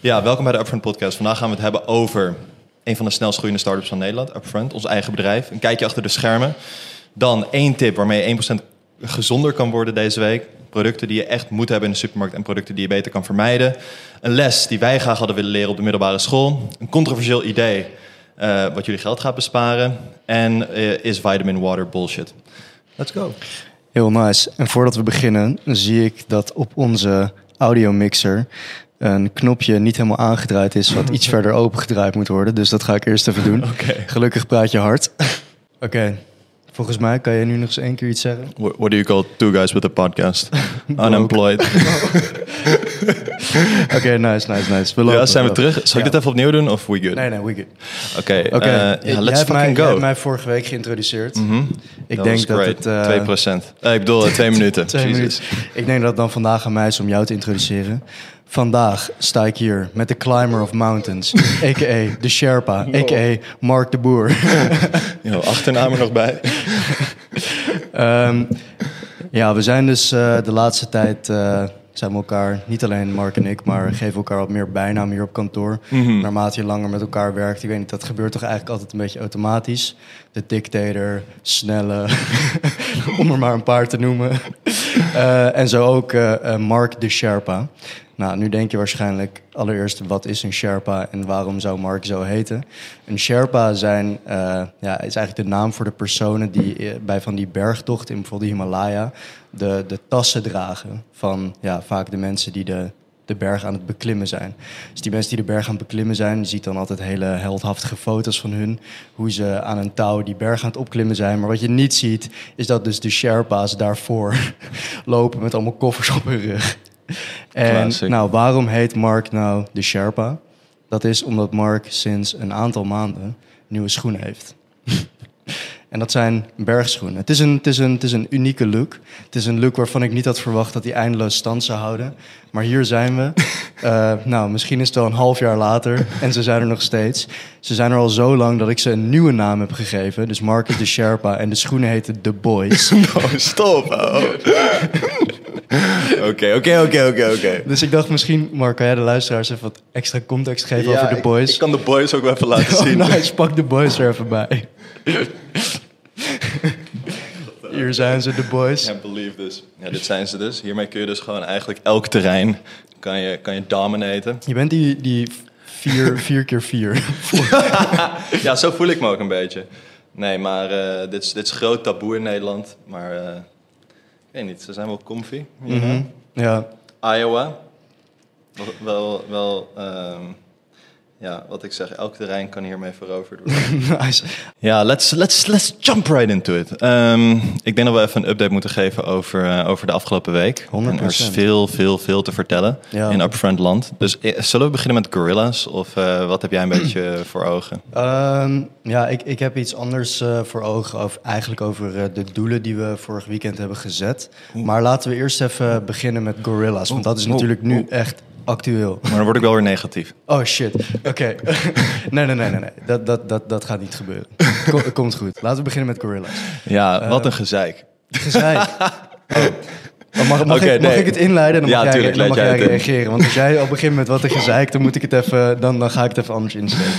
Ja, welkom bij de Upfront Podcast. Vandaag gaan we het hebben over een van de snelst groeiende startups van Nederland, Upfront, ons eigen bedrijf. Een kijkje achter de schermen. Dan één tip waarmee je 1% gezonder kan worden deze week. Producten die je echt moet hebben in de supermarkt en producten die je beter kan vermijden. Een les die wij graag hadden willen leren op de middelbare school. Een controversieel idee uh, wat jullie geld gaat besparen. En uh, is vitamin water bullshit. Let's go. Heel nice. En voordat we beginnen, zie ik dat op onze audiomixer een knopje niet helemaal aangedraaid is, wat iets verder opengedraaid moet worden. Dus dat ga ik eerst even doen. Okay. Gelukkig praat je hard. Oké. Volgens mij kan je nu nog eens één keer iets zeggen. What, do you call two guys with a podcast? Unemployed. Oké, nice, nice, nice. We ja, zijn we terug? Zal ik dit even opnieuw doen of we good? Nee, nee, we good. Oké, okay, okay. uh, let's fucking mij, go. Je hebt mij vorige week geïnteroduceerd. Mm -hmm. Ik denk dat het... Uh, 2%. Uh, ik bedoel, twee minuten. twee minuten. Ik denk dat het dan vandaag aan mij is om jou te introduceren. Vandaag sta ik hier met de Climber of Mountains, a.k.a. de Sherpa, a.k.a. Mark de Boer. Yo, achternaam er nog bij. um, ja, we zijn dus uh, de laatste tijd... Uh, zijn we elkaar, niet alleen Mark en ik, maar geven elkaar wat meer bijnaam hier op kantoor. Mm -hmm. Naarmate je langer met elkaar werkt. Ik weet niet, dat gebeurt toch eigenlijk altijd een beetje automatisch. De dictator, snelle, om er maar een paar te noemen. Uh, en zo ook uh, Mark de Sherpa. Nou, nu denk je waarschijnlijk allereerst, wat is een Sherpa en waarom zou Mark zo heten? Een Sherpa zijn, uh, ja, is eigenlijk de naam voor de personen die bij van die bergtocht in bijvoorbeeld de Himalaya de, de tassen dragen van ja, vaak de mensen die de, de berg aan het beklimmen zijn. Dus die mensen die de berg aan het beklimmen zijn, je ziet dan altijd hele heldhaftige foto's van hun, hoe ze aan een touw die berg aan het opklimmen zijn. Maar wat je niet ziet, is dat dus de Sherpa's daarvoor lopen met allemaal koffers op hun rug. En Classic. nou, waarom heet Mark nou de Sherpa? Dat is omdat Mark sinds een aantal maanden nieuwe schoenen heeft. en dat zijn bergschoenen. Het is, een, het, is een, het is een unieke look. Het is een look waarvan ik niet had verwacht dat hij eindeloos stand zou houden. Maar hier zijn we. Uh, nou, misschien is het wel een half jaar later en ze zijn er nog steeds. Ze zijn er al zo lang dat ik ze een nieuwe naam heb gegeven. Dus Mark is de Sherpa en de schoenen heten The Boys. oh, stop. Oh. Oké, oké, oké, oké, oké. Dus ik dacht misschien, Mark, kan jij de luisteraars even wat extra context geven ja, over de boys? Ik, ik kan de boys ook wel even laten zien. Oh, nice, pak de boys er even bij. Hier zijn ze, de boys. I can't believe this. Ja, dit zijn ze dus. Hiermee kun je dus gewoon eigenlijk elk terrein kan je, kan je dominaten. Je bent die, die vier, vier keer vier. ja, zo voel ik me ook een beetje. Nee, maar uh, dit, is, dit is groot taboe in Nederland. Maar uh, ik weet niet, ze zijn wel comfy. Mm -hmm. Ja. Iowa. Wel, wel, um, ja, wat ik zeg, elk terrein kan hiermee veroverd worden. nice. Ja, let's, let's, let's jump right into it. Um, ik denk dat we even een update moeten geven over, uh, over de afgelopen week. 100%. En er is veel, veel, veel te vertellen ja. in Upfront land. Dus eh, zullen we beginnen met gorillas? Of uh, wat heb jij een beetje voor ogen? Um, ja, ik, ik heb iets anders uh, voor ogen. Over, eigenlijk over de doelen die we vorig weekend hebben gezet. Maar laten we eerst even beginnen met gorillas. Want dat is natuurlijk nu echt actueel. Maar dan word ik wel weer negatief. Oh shit, oké. Okay. nee, nee, nee, nee, nee. Dat, dat, dat, dat gaat niet gebeuren. Kom, komt goed. Laten we beginnen met gorillas. Ja, uh, wat een gezeik. Gezeik? Oh. Mag, mag, okay, ik, mag nee. ik het inleiden? Dan ja, mag tuurlijk, jij, dan mag jij reageren. Want als jij al begint met wat een gezeik, dan, moet ik het even, dan, dan ga ik het even anders insteken.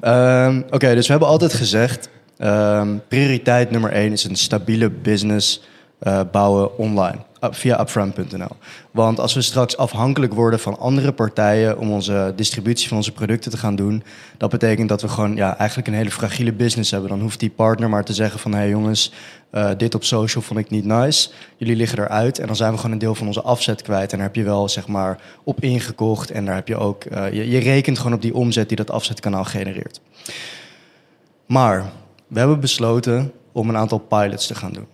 um, Oké, okay, dus we hebben altijd gezegd... Um, prioriteit nummer één is een stabiele business uh, bouwen online. Via upfront.nl. Want als we straks afhankelijk worden van andere partijen om onze distributie van onze producten te gaan doen, dat betekent dat we gewoon ja, eigenlijk een hele fragiele business hebben. Dan hoeft die partner maar te zeggen van hé hey jongens, uh, dit op social vond ik niet nice. Jullie liggen eruit en dan zijn we gewoon een deel van onze afzet kwijt. En daar heb je wel zeg maar op ingekocht en daar heb je ook, uh, je, rekent gewoon op die omzet die dat afzetkanaal genereert. Maar we hebben besloten om een aantal pilots te gaan doen.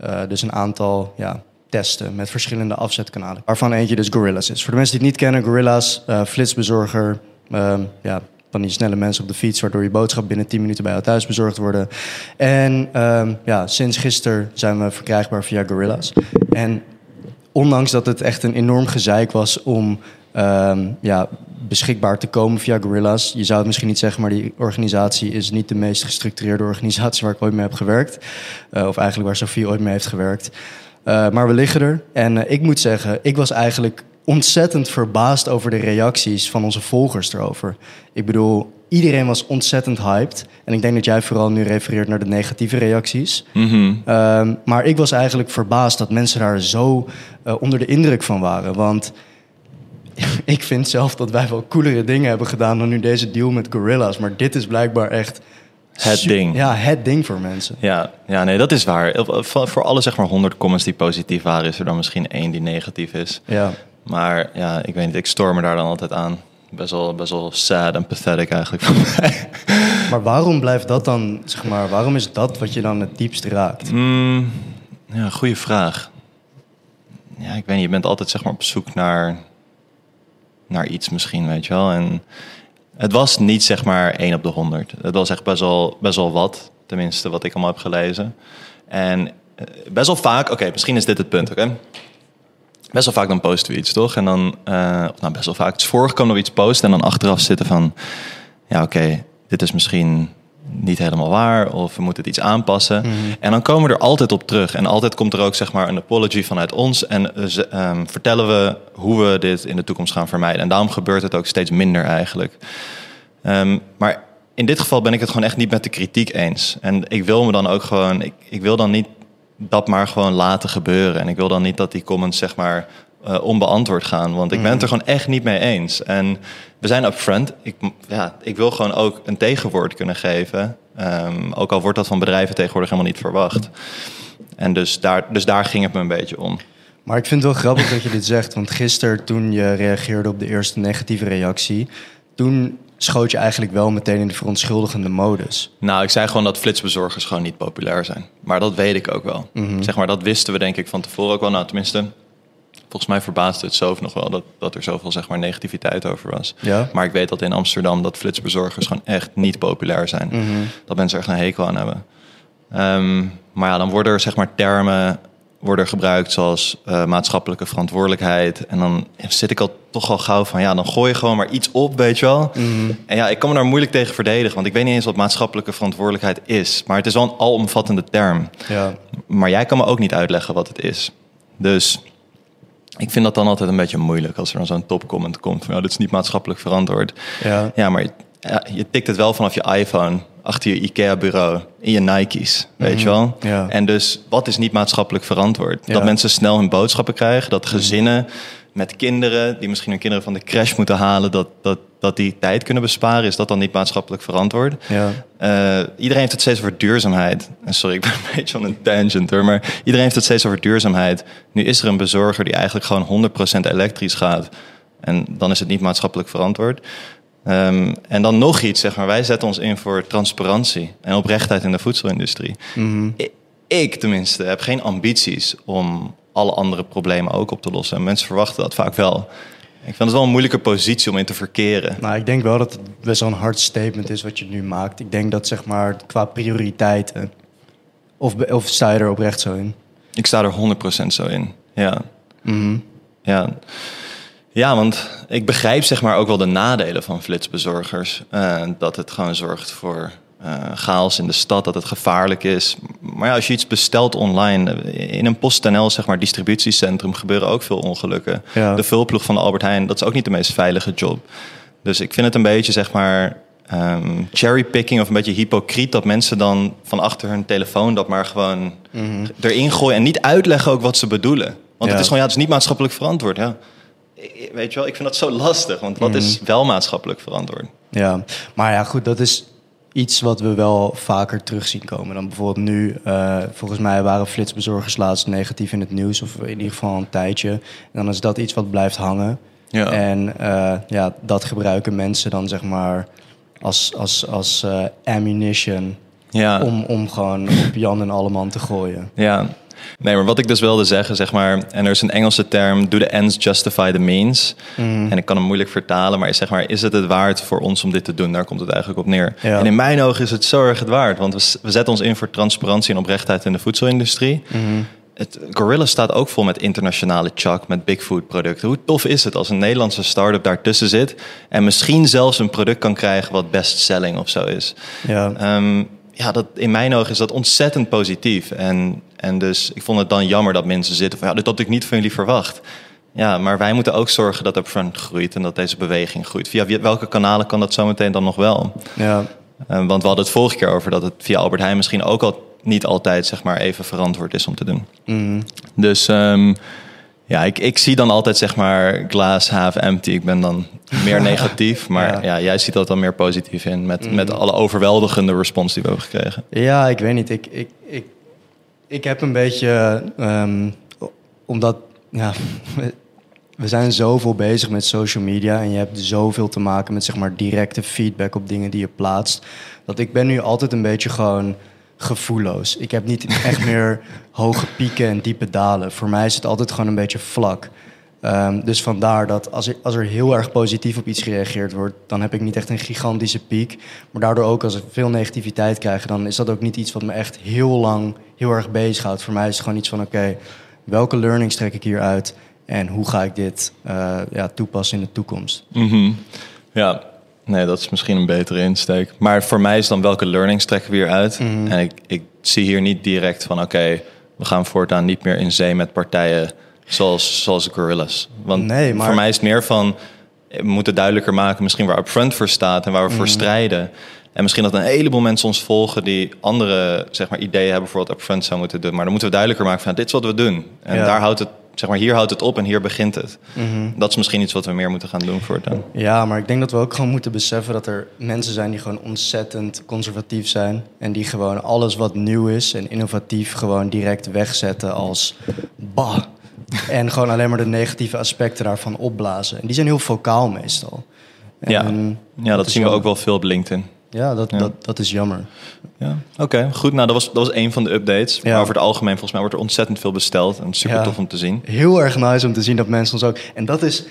Uh, dus een aantal ja, testen met verschillende afzetkanalen. Waarvan eentje dus Gorillas is. Voor de mensen die het niet kennen, Gorillas, uh, flitsbezorger. Uh, ja, van die snelle mensen op de fiets, waardoor je boodschap binnen 10 minuten bij jou thuis bezorgd worden. En um, ja, sinds gisteren zijn we verkrijgbaar via Gorillas. En ondanks dat het echt een enorm gezeik was om um, ja, beschikbaar te komen via Gorillas. Je zou het misschien niet zeggen, maar die organisatie is niet de meest gestructureerde organisatie waar ik ooit mee heb gewerkt. Uh, of eigenlijk waar Sophie ooit mee heeft gewerkt. Uh, maar we liggen er. En uh, ik moet zeggen, ik was eigenlijk ontzettend verbaasd over de reacties van onze volgers erover. Ik bedoel, iedereen was ontzettend hyped. En ik denk dat jij vooral nu refereert naar de negatieve reacties. Mhm. Ehm, maar ik was eigenlijk verbaasd dat mensen daar zo eh, onder de indruk van waren. Want ik vind zelf dat wij wel coolere dingen hebben gedaan dan nu deze deal met Gorilla's. Maar dit is blijkbaar echt... Het ding. Ja, het ding voor mensen. Ja, ja, nee, dat is waar. Voor, voor alle zeg maar 100 comments die positief waren, is er dan misschien één die negatief is. Ja. Maar ja, ik weet niet, ik storm me daar dan altijd aan. Best wel, best wel sad en pathetic eigenlijk voor mij. Maar waarom blijft dat dan, zeg maar, waarom is dat wat je dan het diepst raakt? Mm, ja, goede vraag. Ja, ik weet niet, je bent altijd zeg maar op zoek naar, naar iets misschien, weet je wel. En het was niet zeg maar 1 op de 100. Het was echt best wel, best wel wat, tenminste wat ik allemaal heb gelezen. En eh, best wel vaak, oké, misschien is dit het punt, oké? Best wel vaak dan posten we iets, toch? En dan, eh, of nou best wel vaak, het is voorgekomen dat we iets posten en dan achteraf zitten van... Ja, oké, dit is misschien niet helemaal waar of we moeten het iets aanpassen. En dan komen we er altijd op terug. En altijd komt er ook zeg maar een apology vanuit ons. En eh, ehm, vertellen we hoe we dit in de toekomst gaan vermijden. En daarom gebeurt het ook steeds minder eigenlijk. Ehm, maar in dit geval ben ik het gewoon echt niet met de kritiek eens. En ik wil me dan ook gewoon, ik, ik wil dan niet dat maar gewoon laten gebeuren. En ik wil dan niet dat die comments zeg maar eh, onbeantwoord gaan. Want ik ben het er gewoon echt niet mee eens. En we zijn upfront. Ik, ja, ik wil gewoon ook een tegenwoord kunnen geven. Ehm, ook al wordt dat van bedrijven tegenwoordig helemaal niet verwacht. En dus daar, dus daar ging het me een beetje om. Maar ik vind het wel grappig dat je dit zegt, want gisteren toen je reageerde op de eerste negatieve reactie, toen schoot je eigenlijk wel meteen in de verontschuldigende modus. Nou, ik zei gewoon dat flitsbezorgers gewoon niet populair zijn. Maar dat weet ik ook wel. Zeg maar, dat wisten we denk ik van tevoren ook wel. Nou, tenminste, volgens mij verbaasde het Sof nog wel dat, dat er zoveel zeg maar, negativiteit over was. Ja? Maar ik weet dat in Amsterdam dat flitsbezorgers gewoon echt niet populair zijn. Mhm. Dat mensen er echt een hekel aan hebben. Ehm, maar ja, dan worden er zeg maar termen worden gebruikt zoals eh, maatschappelijke verantwoordelijkheid. En dan zit ik al toch al gauw van ja, dan gooi je gewoon maar iets op, weet je wel. En ja, ik kan me daar moeilijk tegen verdedigen, want ik weet niet eens wat maatschappelijke verantwoordelijkheid is. Maar het is wel een alomvattende term. Ja. Maar jij kan me ook niet uitleggen wat het is. Dus ik vind dat dan altijd een beetje moeilijk als er dan zo'n topcomment komt van ja, dit is niet maatschappelijk verantwoord. Ja. Ja, maar ja, je tikt het wel vanaf je iPhone achter je IKEA-bureau in je Nike's, weet je wel? Ja. En dus wat is niet maatschappelijk verantwoord? Dat mensen snel hun boodschappen krijgen, dat gezinnen met kinderen die misschien hun kinderen van de crash moeten halen, dat, dat, dat die tijd kunnen besparen, is dat dan niet maatschappelijk verantwoord? Ja. Eh, iedereen heeft het steeds over duurzaamheid. Sorry, ik ben een beetje on een tangent hoor. Maar iedereen heeft het steeds over duurzaamheid. Nu is er een bezorger die eigenlijk gewoon 100% elektrisch gaat. En dan is het niet maatschappelijk verantwoord. Ehm, en dan nog iets, zeg maar. Wij zetten ons in voor transparantie en oprechtheid in de voedselindustrie. I- Ik tenminste heb geen ambities om alle andere problemen ook op te lossen. En mensen verwachten dat vaak wel. Ik vind het wel een moeilijke positie om in te verkeren. Nou, ik denk wel dat het best wel een hard statement is wat je nu maakt. Ik denk dat zeg maar qua prioriteiten. Of, be- of sta je er oprecht zo in? Ik sta er 100% zo in. Ja. Mhm. Ja. ja, want ik begrijp zeg maar ook wel de nadelen van flitsbezorgers. Eh, dat het gewoon zorgt voor eh, chaos in de stad, dat het gevaarlijk is. Maar ja, als je iets bestelt online, eh, in een PostNL zeg maar distributiecentrum gebeuren ook veel ongelukken. Ja. De vulploeg van de Albert Heijn, dat is ook niet de meest veilige job. Dus ik vind het een beetje zeg maar ehm, cherrypicking of een beetje hypocriet dat mensen dan van achter hun telefoon dat maar gewoon erin gooien en niet uitleggen ook wat ze bedoelen. Want Ja. het is gewoon ja, het is niet maatschappelijk verantwoord. Ja. Weet je wel, ik vind dat zo lastig, want wat is wel maatschappelijk verantwoord? Ja, maar ja, goed, dat is iets wat we wel vaker terug zien komen. Dan bijvoorbeeld nu, eh, volgens mij waren flitsbezorgers laatst negatief in het nieuws, of in ieder geval een tijdje. En dan is dat iets wat blijft hangen. Ja. En eh, ja, dat gebruiken mensen dan zeg maar als, als, als eh, ammunition Ja. om, om gewoon op Jan en Alleman te gooien. Ja. Nee, maar wat ik dus wilde zeggen, zeg maar, en er is een Engelse term, do the ends justify the means. En ik kan hem moeilijk vertalen, maar zeg maar, is het het waard voor ons om dit te doen? Daar komt het eigenlijk op neer. Ja. En in mijn ogen is het zo erg het waard, want we, zetten ons in voor transparantie en oprechtheid in de voedselindustrie. Het, Gorilla staat ook vol met internationale chuck, met big food producten. Hoe tof is het als een Nederlandse start-up daartussen zit en misschien zelfs een product kan krijgen wat best selling of zo is? Ja, Ehm, ja, dat, in mijn ogen is dat ontzettend positief. En, en dus ik vond het dan jammer dat mensen zitten van... ja, dit had ik niet van jullie verwacht. ja, maar wij moeten ook zorgen dat Upfront groeit en dat deze beweging groeit. Via welke kanalen kan dat zometeen dan nog wel? Ja, Eh, want we hadden het vorige keer over dat het via Albert Heijn misschien ook al niet altijd zeg maar, even verantwoord is om te doen. Mhm. Dus ehm, ja, ik, ik zie dan altijd zeg maar glass half empty. Ik ben dan meer negatief, maar Ja. ja. jij ziet dat dan meer positief in met, met alle overweldigende respons die we hebben gekregen. Ja, ik weet niet. Ik, ik, ik, ik heb een beetje. ehm, omdat. Ja, we- we zijn zoveel bezig met social media. En je hebt zoveel te maken met zeg maar directe feedback op dingen die je plaatst. Dat ik ben nu altijd een beetje gewoon gevoelloos. Ik heb niet echt meer hoge pieken en diepe dalen. Voor mij is het altijd gewoon een beetje vlak. Ehm, dus vandaar dat als er, als er heel erg positief op iets gereageerd wordt, dan heb ik niet echt een gigantische piek. Maar daardoor ook als ik veel negativiteit krijg, dan is dat ook niet iets wat me echt heel lang heel erg bezighoudt. Voor mij is het gewoon iets van: oké, welke learnings trek ik hier uit en hoe ga ik dit eh, ja, toepassen in de toekomst? Mhm. Ja, nee, dat is misschien een betere insteek. Maar voor mij is dan welke learnings trekken we hier uit? Mhm. En ik, ik zie hier niet direct van oké, we gaan voortaan niet meer in zee met partijen zoals, zoals Gorillas. Want Nee, maar- voor mij is het meer van we moeten duidelijker maken misschien waar Upfront voor staat en waar we Mhm. voor strijden. En misschien dat een heleboel mensen ons volgen die andere zeg maar, ideeën hebben voor wat Upfront zou moeten doen. Maar dan moeten we duidelijker maken van dit is wat we doen. En Ja. daar houdt het, zeg maar, hier houdt het op en hier begint het. Mhm. Dat is misschien iets wat we meer moeten gaan doen voortaan. Ja, maar ik denk dat we ook gewoon moeten beseffen dat er mensen zijn die gewoon ontzettend conservatief zijn. En die gewoon alles wat nieuw is en innovatief gewoon direct wegzetten als bah. En gewoon alleen maar de negatieve aspecten daarvan opblazen. En die zijn heel vocaal meestal. Ja. En Ja, dat is zien we ook wel veel op LinkedIn. Ja, dat, Ja. Dat, dat is jammer. Ja. Oké, goed. Nou, dat was, dat was een van de updates. Ja. Maar over het algemeen, volgens mij wordt er ontzettend veel besteld. En super Ja. tof om te zien. Heel erg nice om te zien dat mensen ons ook... En dat is...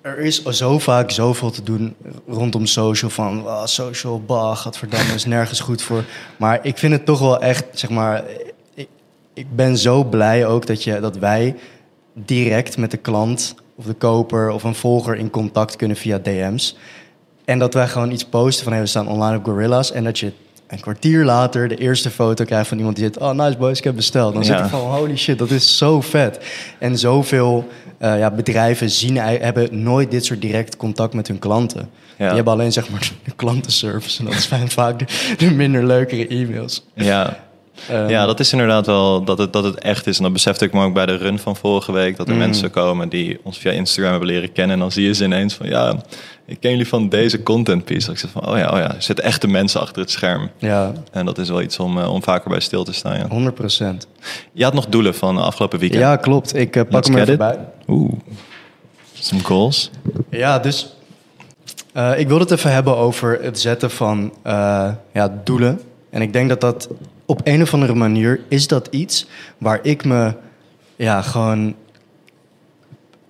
Er is zo vaak zoveel te doen rondom social. Van social, bah, gadverdamme, is nergens goed voor. Maar ik vind het toch wel echt, zeg maar... Ik, ik ben zo blij ook dat, je, dat wij direct met de klant of de koper of een volger in contact kunnen via DM's. En dat wij gewoon iets posten van hey, we staan online op Gorillas. En dat je een kwartier later de eerste foto krijgt van iemand die zegt... Oh, nice boys, ik heb besteld. Dan zit ik van, holy shit, dat is zo vet. En zoveel eh, ja, bedrijven zien, ei- hebben nooit dit soort direct contact met hun klanten. Ja. Die hebben alleen zeg maar de klantenservice. En dat zijn vaak de, de minder leukere e-mails. Ja. Ehm, ja, dat is inderdaad wel dat het, dat het echt is. En dat besefte ik me ook bij de run van vorige week. Dat er Mm. mensen komen die ons via Instagram hebben leren kennen. En dan zie je ze ineens van, ja, ik ken jullie van deze content piece. Dat ik zeg van, oh ja, oh ja, er zitten echte mensen achter het scherm. Ja, En dat is wel iets om, eh, om vaker bij stil te staan, ja. 100 procent. Je had nog doelen van afgelopen weekend. Ja, klopt. Ik eh, pak Let's hem even bij. Oeh, some goals. Ja, dus eh, ik wil het even hebben over het zetten van ja, doelen. En ik denk dat dat op een of andere manier is dat iets waar ik me ja, gewoon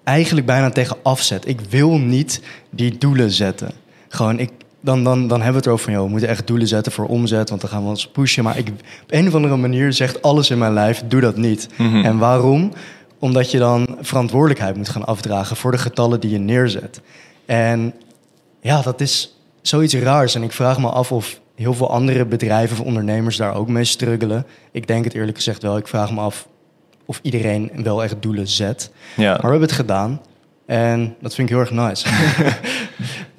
eigenlijk bijna tegen afzet. Ik wil niet die doelen zetten. Gewoon, ik, dan, dan, dan hebben we het erover van, joh, we moeten echt doelen zetten voor omzet, want dan gaan we ons pushen. Maar ik, op een of andere manier zegt alles in mijn lijf, doe dat niet. Mhm. En waarom? Omdat je dan verantwoordelijkheid moet gaan afdragen voor de getallen die je neerzet. En ja, dat is zoiets raars. En ik vraag me af of heel veel andere bedrijven of ondernemers daar ook mee struggelen. Ik denk het eerlijk gezegd wel. Ik vraag me af of iedereen wel echt doelen zet. Ja. Maar we hebben het gedaan. En dat vind ik heel erg nice.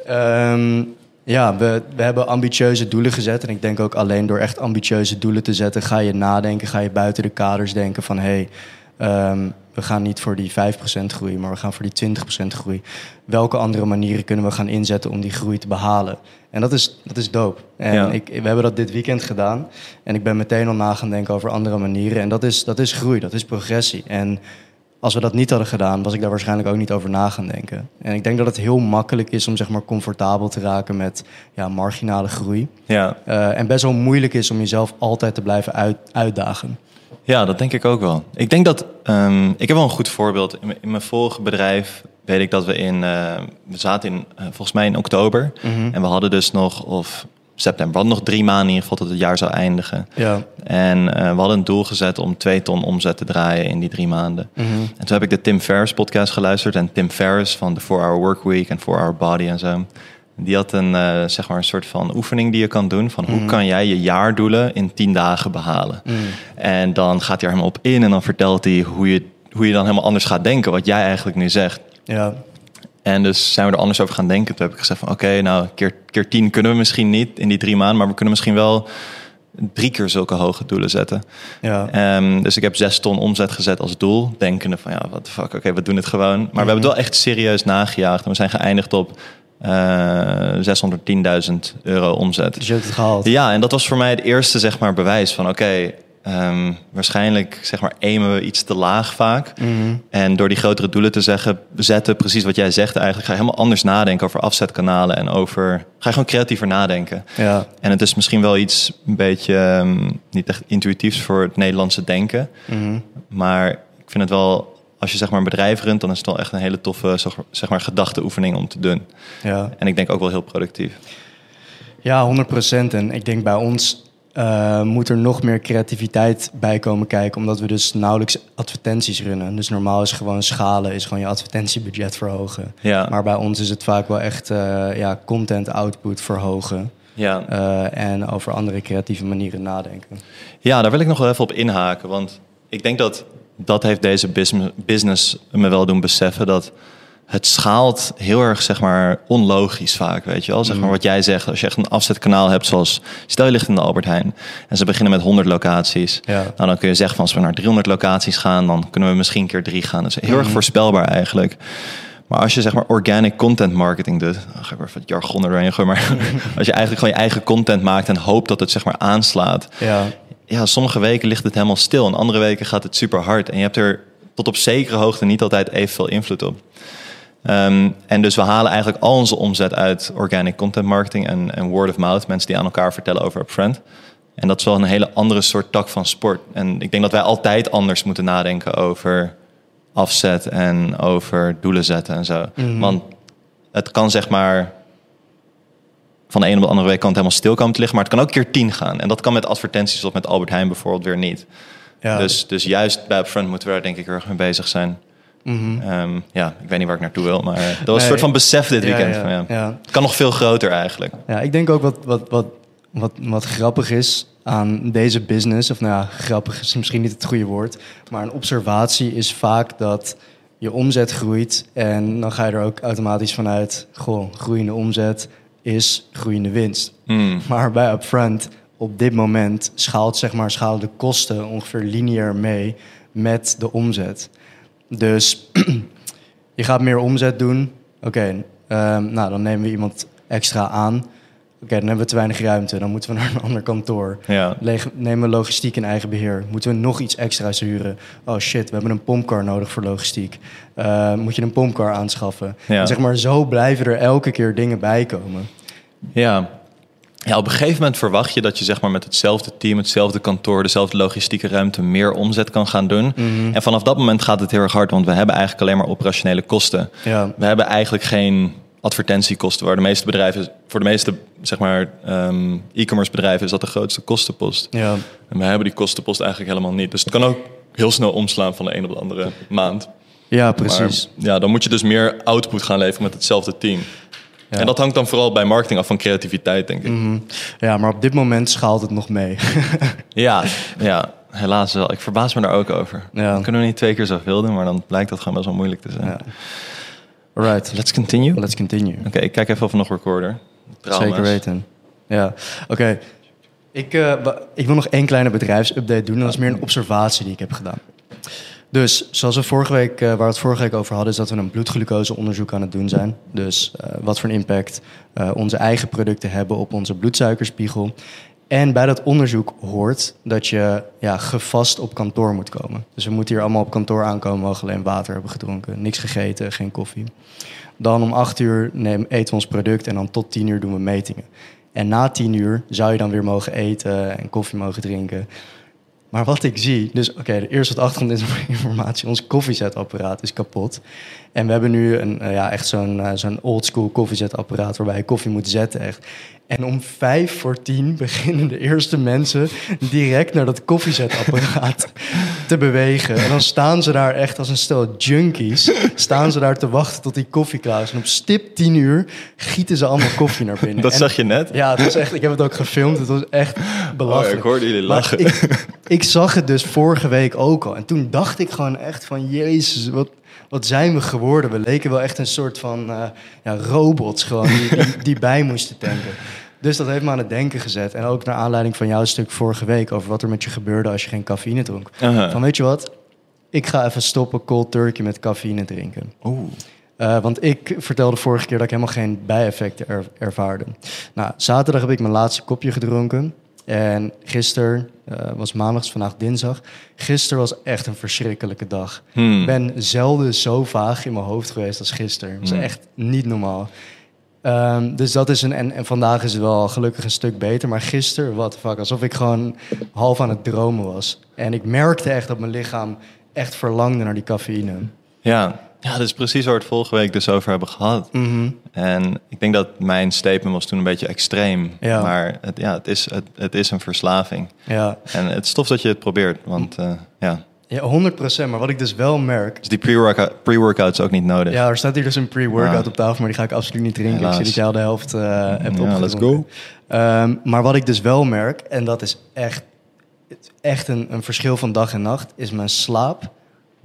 Ehm, ja, we, we hebben ambitieuze doelen gezet. En ik denk ook alleen door echt ambitieuze doelen te zetten... ga je nadenken, ga je buiten de kaders denken van... hey, ehm, we gaan niet voor die 5% groei, maar we gaan voor die 20% groei. Welke andere manieren kunnen we gaan inzetten om die groei te behalen? En dat is, dat is dope. En Ja. ik, we hebben dat dit weekend gedaan. En ik ben meteen al na gaan denken over andere manieren. En dat is, dat is groei, dat is progressie. En als we dat niet hadden gedaan, was ik daar waarschijnlijk ook niet over na gaan denken. En ik denk dat het heel makkelijk is om zeg maar comfortabel te raken met ja, marginale groei. Ja. Eh, en best wel moeilijk is om jezelf altijd te blijven uit, uitdagen. Ja, dat denk ik ook wel. Ik denk dat. ehm, ik heb wel een goed voorbeeld. In, mijn- in mijn vorige bedrijf weet ik dat we in. eh, we zaten in, eh, volgens mij in oktober. Mhm. En we hadden dus nog. Of september. We hadden nog drie maanden in ieder geval tot het jaar zou eindigen. Ja. En eh, we hadden een doel gezet om twee ton omzet te draaien in die drie maanden. Mhm. En toen heb ik de Tim Ferriss podcast geluisterd. En Tim Ferriss van de 4-Hour Workweek en 4-Hour Body en zo. Die had een, eh, zeg maar een soort van oefening die je kan doen. Van hoe kan jij je jaardoelen in 10 dagen behalen? Mhm. En dan gaat hij er helemaal op in en dan vertelt hij hoe je, hoe je dan helemaal anders gaat denken, wat jij eigenlijk nu zegt. Ja, En dus zijn we er anders over gaan denken. Toen heb ik gezegd van oké, nou keer, keer tien kunnen we misschien niet in die drie maanden, maar we kunnen misschien wel drie keer zulke hoge doelen zetten. ja. Ehm, dus ik heb zes ton omzet gezet als doel, denkende van ja, wat de fuck, oké, we doen het gewoon. Maar we hebben het wel echt serieus nagejaagd en we zijn geëindigd op eh 610.000 euro omzet. Dus je hebt het gehaald. Ja, en dat was voor mij het eerste zeg maar, bewijs van oké, ehm, waarschijnlijk zeg maar, aimen we iets te laag vaak. Mhm. En door die grotere doelen te zeggen, zetten, precies wat jij zegt eigenlijk, ga je helemaal anders nadenken over afzetkanalen en over, ga je gewoon creatiever nadenken. Ja, En het is misschien wel iets een beetje ehm, niet echt intuïtiefs voor het Nederlandse denken. Mhm. Maar ik vind het wel, als je zeg maar een bedrijf runt, dan is het wel echt een hele toffe zeg, zeg maar, gedachteoefening om te doen. ja. En ik denk ook wel heel productief. Ja, 100%. En ik denk bij ons eh, moet er nog meer creativiteit bij komen kijken, omdat we dus nauwelijks advertenties runnen. Dus normaal is gewoon schalen, is gewoon je advertentiebudget verhogen. Ja, Maar bij ons is het vaak wel echt eh, ja, content output verhogen ja. eh, en over andere creatieve manieren nadenken. ja, daar wil ik nog wel even op inhaken. Want ik denk dat dat heeft deze business, me wel doen beseffen dat het schaalt heel erg, zeg maar, onlogisch vaak, weet je wel. Zeg maar wat jij zegt, als je echt een afzetkanaal hebt zoals... Stel je ligt in de Albert Heijn en ze beginnen met 100 locaties. Ja. Nou, dan kun je zeggen van als we naar 300 locaties gaan... dan kunnen we misschien een keer drie gaan. Dat is heel erg voorspelbaar eigenlijk. Maar als je zeg maar organic content marketing doet... Dan ga ik weer het jargon er doorheen gooien. Maar als je eigenlijk gewoon je eigen content maakt... en hoopt dat het zeg maar aanslaat... Ja, Ja, sommige weken ligt het helemaal stil. En andere weken gaat het super hard. En je hebt er tot op zekere hoogte niet altijd evenveel invloed op. Ehm, en dus we halen eigenlijk al onze omzet uit organic content marketing en, en word of mouth. Mensen die aan elkaar vertellen over Upfront. En dat is wel een hele andere soort tak van sport. En ik denk dat wij altijd anders moeten nadenken over afzet en over doelen zetten en zo. Mhm. Want het kan zeg maar van de ene op de andere week kan het helemaal stil komen te liggen. Maar het kan ook keer tien gaan. En dat kan met advertenties of met Albert Heijn bijvoorbeeld weer niet. ja. Dus, dus juist bij Upfront moeten we daar denk ik heel erg mee bezig zijn. Mhm. Ehm, ja, ik weet niet waar ik naartoe wil, maar dat was een soort van besef dit weekend. ja, van, ja. ja. Het kan nog veel groter eigenlijk. Ja, ik denk ook wat, wat, wat, wat, wat grappig is aan deze business, of nou ja, grappig is misschien niet het goede woord, maar een observatie is vaak dat je omzet groeit en dan ga je er ook automatisch vanuit, goh, groeiende omzet is groeiende winst. Hmm. Maar bij Upfront, op dit moment, schaalt, zeg maar, schalen de kosten ongeveer lineair mee met de omzet. Dus je gaat meer omzet doen. Oké, ehm, nou dan nemen we iemand extra aan. Oké, dan hebben we te weinig ruimte. Dan moeten we naar een ander kantoor. Ja. Leg- nemen we logistiek in eigen beheer. Moeten we nog iets extra's huren? Oh shit, we hebben een pompcar nodig voor logistiek. Eh, moet je een pompcar aanschaffen? Ja. En zeg maar, zo blijven er elke keer dingen bij komen. Ja. ja, op een gegeven moment verwacht je dat je zeg maar, met hetzelfde team, hetzelfde kantoor, dezelfde logistieke ruimte meer omzet kan gaan doen. Mhm. En vanaf dat moment gaat het heel erg hard, want we hebben eigenlijk alleen maar operationele kosten. Ja, We hebben eigenlijk geen advertentiekosten, waar de meeste bedrijven, voor de meeste zeg maar, ehm, e-commerce bedrijven is dat de grootste kostenpost. ja, En we hebben die kostenpost eigenlijk helemaal niet. Dus het kan ook heel snel omslaan van de een op de andere maand. ja precies. Maar, ja, dan moet je dus meer output gaan leveren met hetzelfde team. Ja. En dat hangt dan vooral bij marketing af van creativiteit, denk ik. Mhm. Ja, maar op dit moment schaalt het nog mee. Ja, ja, helaas wel. Ik verbaas me daar ook over. Ja. Dan kunnen we niet twee keer zoveel doen, maar dan blijkt dat gewoon best wel moeilijk te zijn. ja. Alright, Let's continue. Oké, let's continue. ik kijk even of we nog recorder. Trouwens. Zeker weten. Ja, oké. Ik, wa- ik wil nog één kleine bedrijfsupdate doen. En dat is meer een observatie die ik heb gedaan. Dus zoals we vorige week, eh, waar we het vorige week over hadden, is dat we een bloedglucoseonderzoek aan het doen zijn. Dus eh, wat voor een impact eh, onze eigen producten hebben op onze bloedsuikerspiegel. En bij dat onderzoek hoort dat je ja, gevast op kantoor moet komen. Dus we moeten hier allemaal op kantoor aankomen, mogen alleen water hebben gedronken, niks gegeten, geen koffie. Dan om 8 uur neem, eten we ons product en dan tot 10 uur doen we metingen. En na 10 uur zou je dan weer mogen eten en koffie mogen drinken. Maar wat ik zie, dus oké, de eerste wat achtergrondinformatie, ons koffiezetapparaat is kapot. En we hebben nu een, eh, ja, echt zo'n eh, zo'n oldschool koffiezetapparaat waarbij je koffie moet zetten echt. En om vijf voor tien beginnen de eerste mensen direct naar dat koffiezetapparaat te bewegen. En dan staan ze daar echt als een stel junkies, staan ze daar te wachten tot die koffie klaar is. En op stip tien uur gieten ze allemaal koffie naar binnen. Dat En- zag je net. ja, het was echt, ik heb het ook gefilmd. Het was echt belachelijk. Oh, ik hoorde jullie lachen. Ik, ik zag het dus vorige week ook al. En toen dacht ik gewoon echt van... Jezus, wat, wat zijn we geworden? We leken wel echt een soort van uh, ja, robots gewoon... Die, die, die bij moesten tanken. Dus dat heeft me aan het denken gezet. En ook naar aanleiding van jouw stuk vorige week... over wat er met je gebeurde als je geen cafeïne dronk. Van weet je wat? Ik ga even stoppen cold turkey met cafeïne drinken. Oeh. Uh, want ik vertelde vorige keer dat ik helemaal geen bijeffecten er, ervaarde. Nou, zaterdag heb ik mijn laatste kopje gedronken. En gisteren, uh, was maandag, vandaag dinsdag. Gisteren was echt een verschrikkelijke dag. Hmm. Ik ben zelden zo vaag in mijn hoofd geweest als gisteren. Dat is Hmm. echt niet normaal. Um, dus dat is een. En, en, vandaag is het wel gelukkig een stuk beter. Maar gisteren, wat the fuck, alsof ik gewoon half aan het dromen was. En ik merkte echt dat mijn lichaam echt verlangde naar die cafeïne. Ja, ja, dat is precies waar we het vorige week dus over hebben gehad. Mm -hmm. En ik denk dat mijn statement was toen een beetje extreem. Ja. Maar het, ja, het, is, het, het is een verslaving. Ja. En het is tof dat je het probeert, want uh, ja... Ja, 100%. Maar wat ik dus wel merk... Dus die pre-workout, pre-workout is ook niet nodig? Ja, er staat hier dus een pre-workout ja. op tafel, maar die ga ik absoluut niet drinken. Helaas. Ik zie dat jij al de helft uh, hebt ja, let's go. Um, maar wat ik dus wel merk, en dat is echt, echt een, een verschil van dag en nacht, is mijn slaap.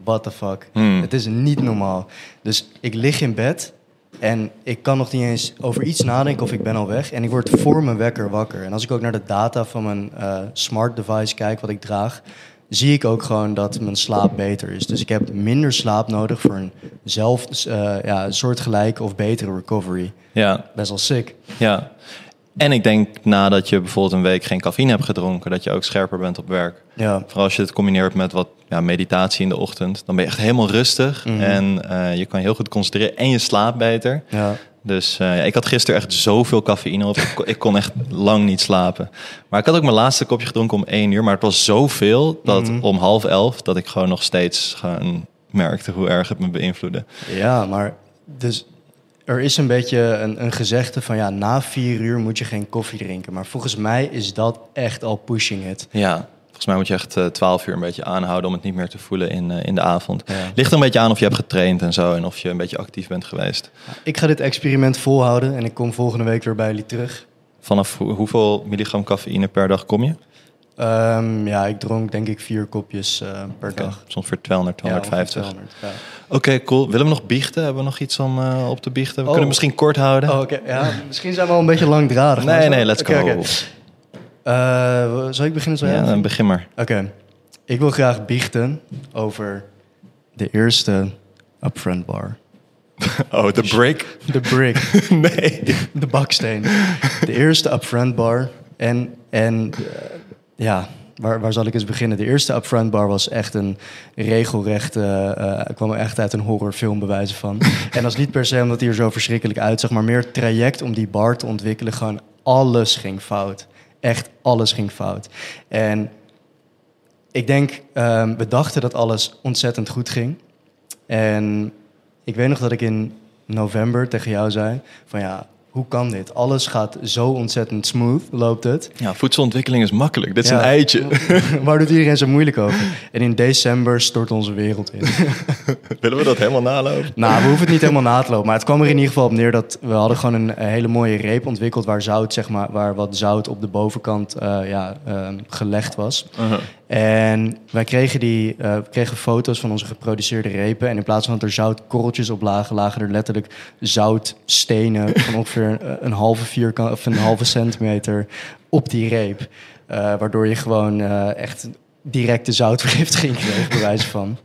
What the fuck. Hmm. Het is niet normaal. Dus ik lig in bed en ik kan nog niet eens over iets nadenken of ik ben al weg. En ik word voor mijn wekker wakker. En als ik ook naar de data van mijn uh, smart device kijk, wat ik draag, zie ik ook gewoon dat mijn slaap beter is. Dus ik heb minder slaap nodig voor een zelf, uh, ja, soortgelijke of betere recovery. Ja. Best wel sick. Ja. En ik denk nadat je bijvoorbeeld een week geen cafeïne hebt gedronken, dat je ook scherper bent op werk. Ja. Vooral als je het combineert met wat ja, meditatie in de ochtend, dan ben je echt helemaal rustig Mhm. en uh, je kan heel goed concentreren en je slaapt beter. Ja. Dus uh, ja, ik had gisteren echt zoveel cafeïne op. Ik, kon, ik kon echt lang niet slapen. Maar ik had ook mijn laatste kopje gedronken om één uur. Maar het was zoveel dat Mhm. om half elf dat ik gewoon nog steeds gewoon merkte hoe erg het me beïnvloedde. Ja, maar dus er is een beetje een, een gezegde van ja, na vier uur moet je geen koffie drinken. Maar volgens mij is dat echt al pushing it. Ja, volgens mij moet je echt uh, 12 uur een beetje aanhouden om het niet meer te voelen in, uh, in de avond. Ja. Ligt er een beetje aan of je hebt getraind en zo en of je een beetje actief bent geweest. Ik ga dit experiment volhouden en ik kom volgende week weer bij jullie terug. Vanaf ho hoeveel milligram cafeïne per dag kom je? Um, ja, ik dronk denk ik vier kopjes uh, per okay. dag. Soms voor 200, 250. Ja, 200, ja. Oké, okay, cool. Willen we nog biechten? Hebben we nog iets om uh, op te biechten? We oh. kunnen misschien kort houden. Oh, okay. ja, misschien zijn we al een beetje langdradig. Nee, nee, let's go. Uh, zal ik beginnen? Zo ja, dan begin maar. Oké. Ik wil graag biechten over de eerste upfront bar. Oh, de brick? De brick. nee. De baksteen. De eerste upfront bar. En, en ja, waar, waar zal ik eens beginnen? De eerste upfront bar was echt een regelrechte... Uh, kwam er echt uit een horrorfilm bewijzen van. en dat is niet per se omdat hij er zo verschrikkelijk uitzag... maar meer het traject om die bar te ontwikkelen. Gewoon alles ging fout. Echt alles ging fout. En ik denk, um, we dachten dat alles ontzettend goed ging. En ik weet nog dat ik in november tegen jou zei: van ja, hoe kan dit? Alles gaat zo ontzettend smooth, loopt het. Ja, voedselontwikkeling is makkelijk. Dit is ja, een eitje. Waar doet iedereen zo moeilijk over? En in december stort onze wereld in. Willen we dat helemaal nalopen? Nou, we hoeven het niet helemaal na te lopen. Maar het kwam er in ieder geval op neer dat we hadden gewoon een, hele mooie reep ontwikkeld... waar zout, zeg maar, waar wat zout op de bovenkant uh, ja, uh, gelegd was. Uh -huh. En wij kregen, die, uh, kregen foto's van onze geproduceerde repen. En in plaats van dat er zoutkorreltjes op lagen, lagen er letterlijk zoutstenen van ongeveer een halve vierkant of een halve centimeter op die reep. Uh, waardoor je gewoon uh, echt directe zoutvergiftiging kreeg, bij wijze van.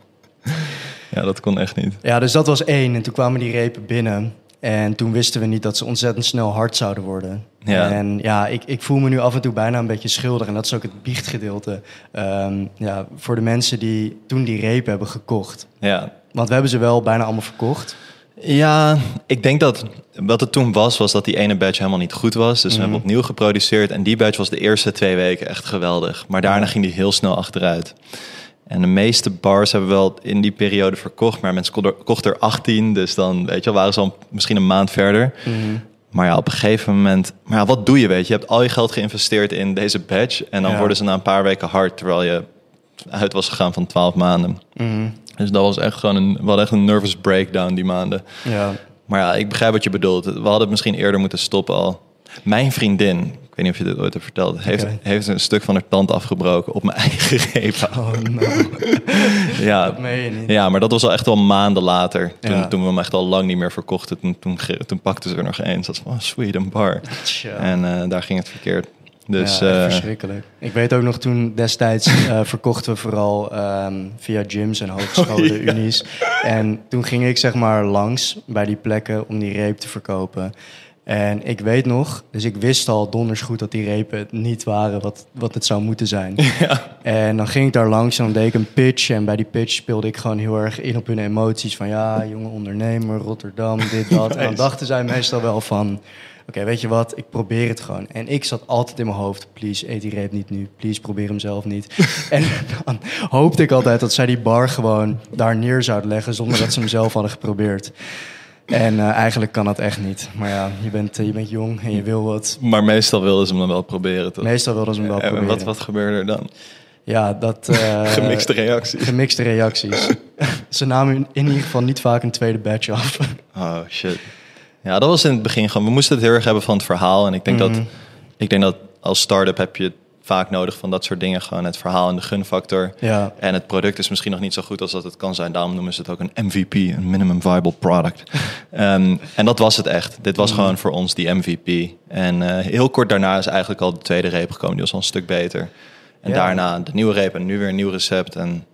Ja, dat kon echt niet. Ja, dus dat was één. En toen kwamen die repen binnen. En toen wisten we niet dat ze ontzettend snel hard zouden worden. Ja. En ja, ik, ik voel me nu af en toe bijna een beetje schuldig. En dat is ook het biechtgedeelte. Um, ja, voor de mensen die toen die repen hebben gekocht. Ja. Want we hebben ze wel bijna allemaal verkocht. Ja, ik denk dat wat het toen was, was dat die ene badge helemaal niet goed was. Dus we Mhm. hebben opnieuw geproduceerd. En die badge was de eerste twee weken echt geweldig. Maar daarna ging die heel snel achteruit. En de meeste bars hebben wel in die periode verkocht. Maar mensen kochten er, kochten er 18. Dus dan weet je waren ze al misschien een maand verder. Mhm. Maar ja, op een gegeven moment... Maar ja, wat doe je, weet je? Je hebt al je geld geïnvesteerd in deze badge. En dan Ja. worden ze na een paar weken hard. Terwijl je uit was gegaan van 12 maanden. Mhm. Dus dat was echt gewoon een... We echt een nervous breakdown die maanden. Ja. Maar ja, ik begrijp wat je bedoelt. We hadden het misschien eerder moeten stoppen al. Mijn vriendin, weet niet of je dit ooit hebt verteld, heeft, heeft een stuk van haar tand afgebroken op mijn eigen reep. Oh no, Ja, dat meen je niet. ja, maar dat was al echt al maanden later. Toen, Ja. toen we hem echt al lang niet meer verkochten. Toen, toen, toen pakten ze er nog eens. Dat was van, oh, sweet, een bar. Tja. En eh, daar ging het verkeerd. Dus ja, eh, verschrikkelijk. Ik weet ook nog toen destijds eh, verkochten we vooral ehm, via gyms en hogescholen, Oh, ja. unies. En toen ging ik zeg maar langs bij die plekken om die reep te verkopen. En ik weet nog, dus ik wist al donders goed dat die repen niet waren wat, wat het zou moeten zijn. En dan ging ik daar langs en dan deed ik een pitch. En bij die pitch speelde ik gewoon heel erg in op hun emoties. Van ja, jonge ondernemer, Rotterdam, dit, dat. En dan dachten zij meestal wel van... Oké, weet je wat, ik probeer het gewoon. En ik zat altijd in mijn hoofd, please, eet die reep niet nu. Please, probeer hem zelf niet. en dan hoopte ik altijd dat zij die bar gewoon daar neer zouden leggen... zonder dat ze hem zelf hadden geprobeerd. En eh, eigenlijk kan dat echt niet. Maar ja, je bent, eh, je bent jong en je wil wat. maar meestal wilden ze hem dan wel proberen. Toch? Meestal wilden ze hem wel En proberen. wat, wat gebeurde er dan? Ja, dat... eh, Gemixte reacties. Gemixte reacties. Ze namen in- ieder geval niet vaak een tweede batch af. Oh shit. Ja, dat was in het begin gewoon. We moesten het heel erg hebben van het verhaal. En ik denk, Mhm. dat, ik denk dat als start-up heb je vaak nodig van dat soort dingen. Gewoon het verhaal en de gunfactor. Ja, En het product is misschien nog niet zo goed als dat het kan zijn. Daarom noemen ze het ook een MVP, een minimum viable product. Ehm, en dat was het echt. Dit was gewoon voor ons die MVP. En eh, heel kort daarna is eigenlijk al de tweede reep gekomen. Die was al een stuk beter. En Ja. daarna de nieuwe reep en nu weer een nieuw recept. En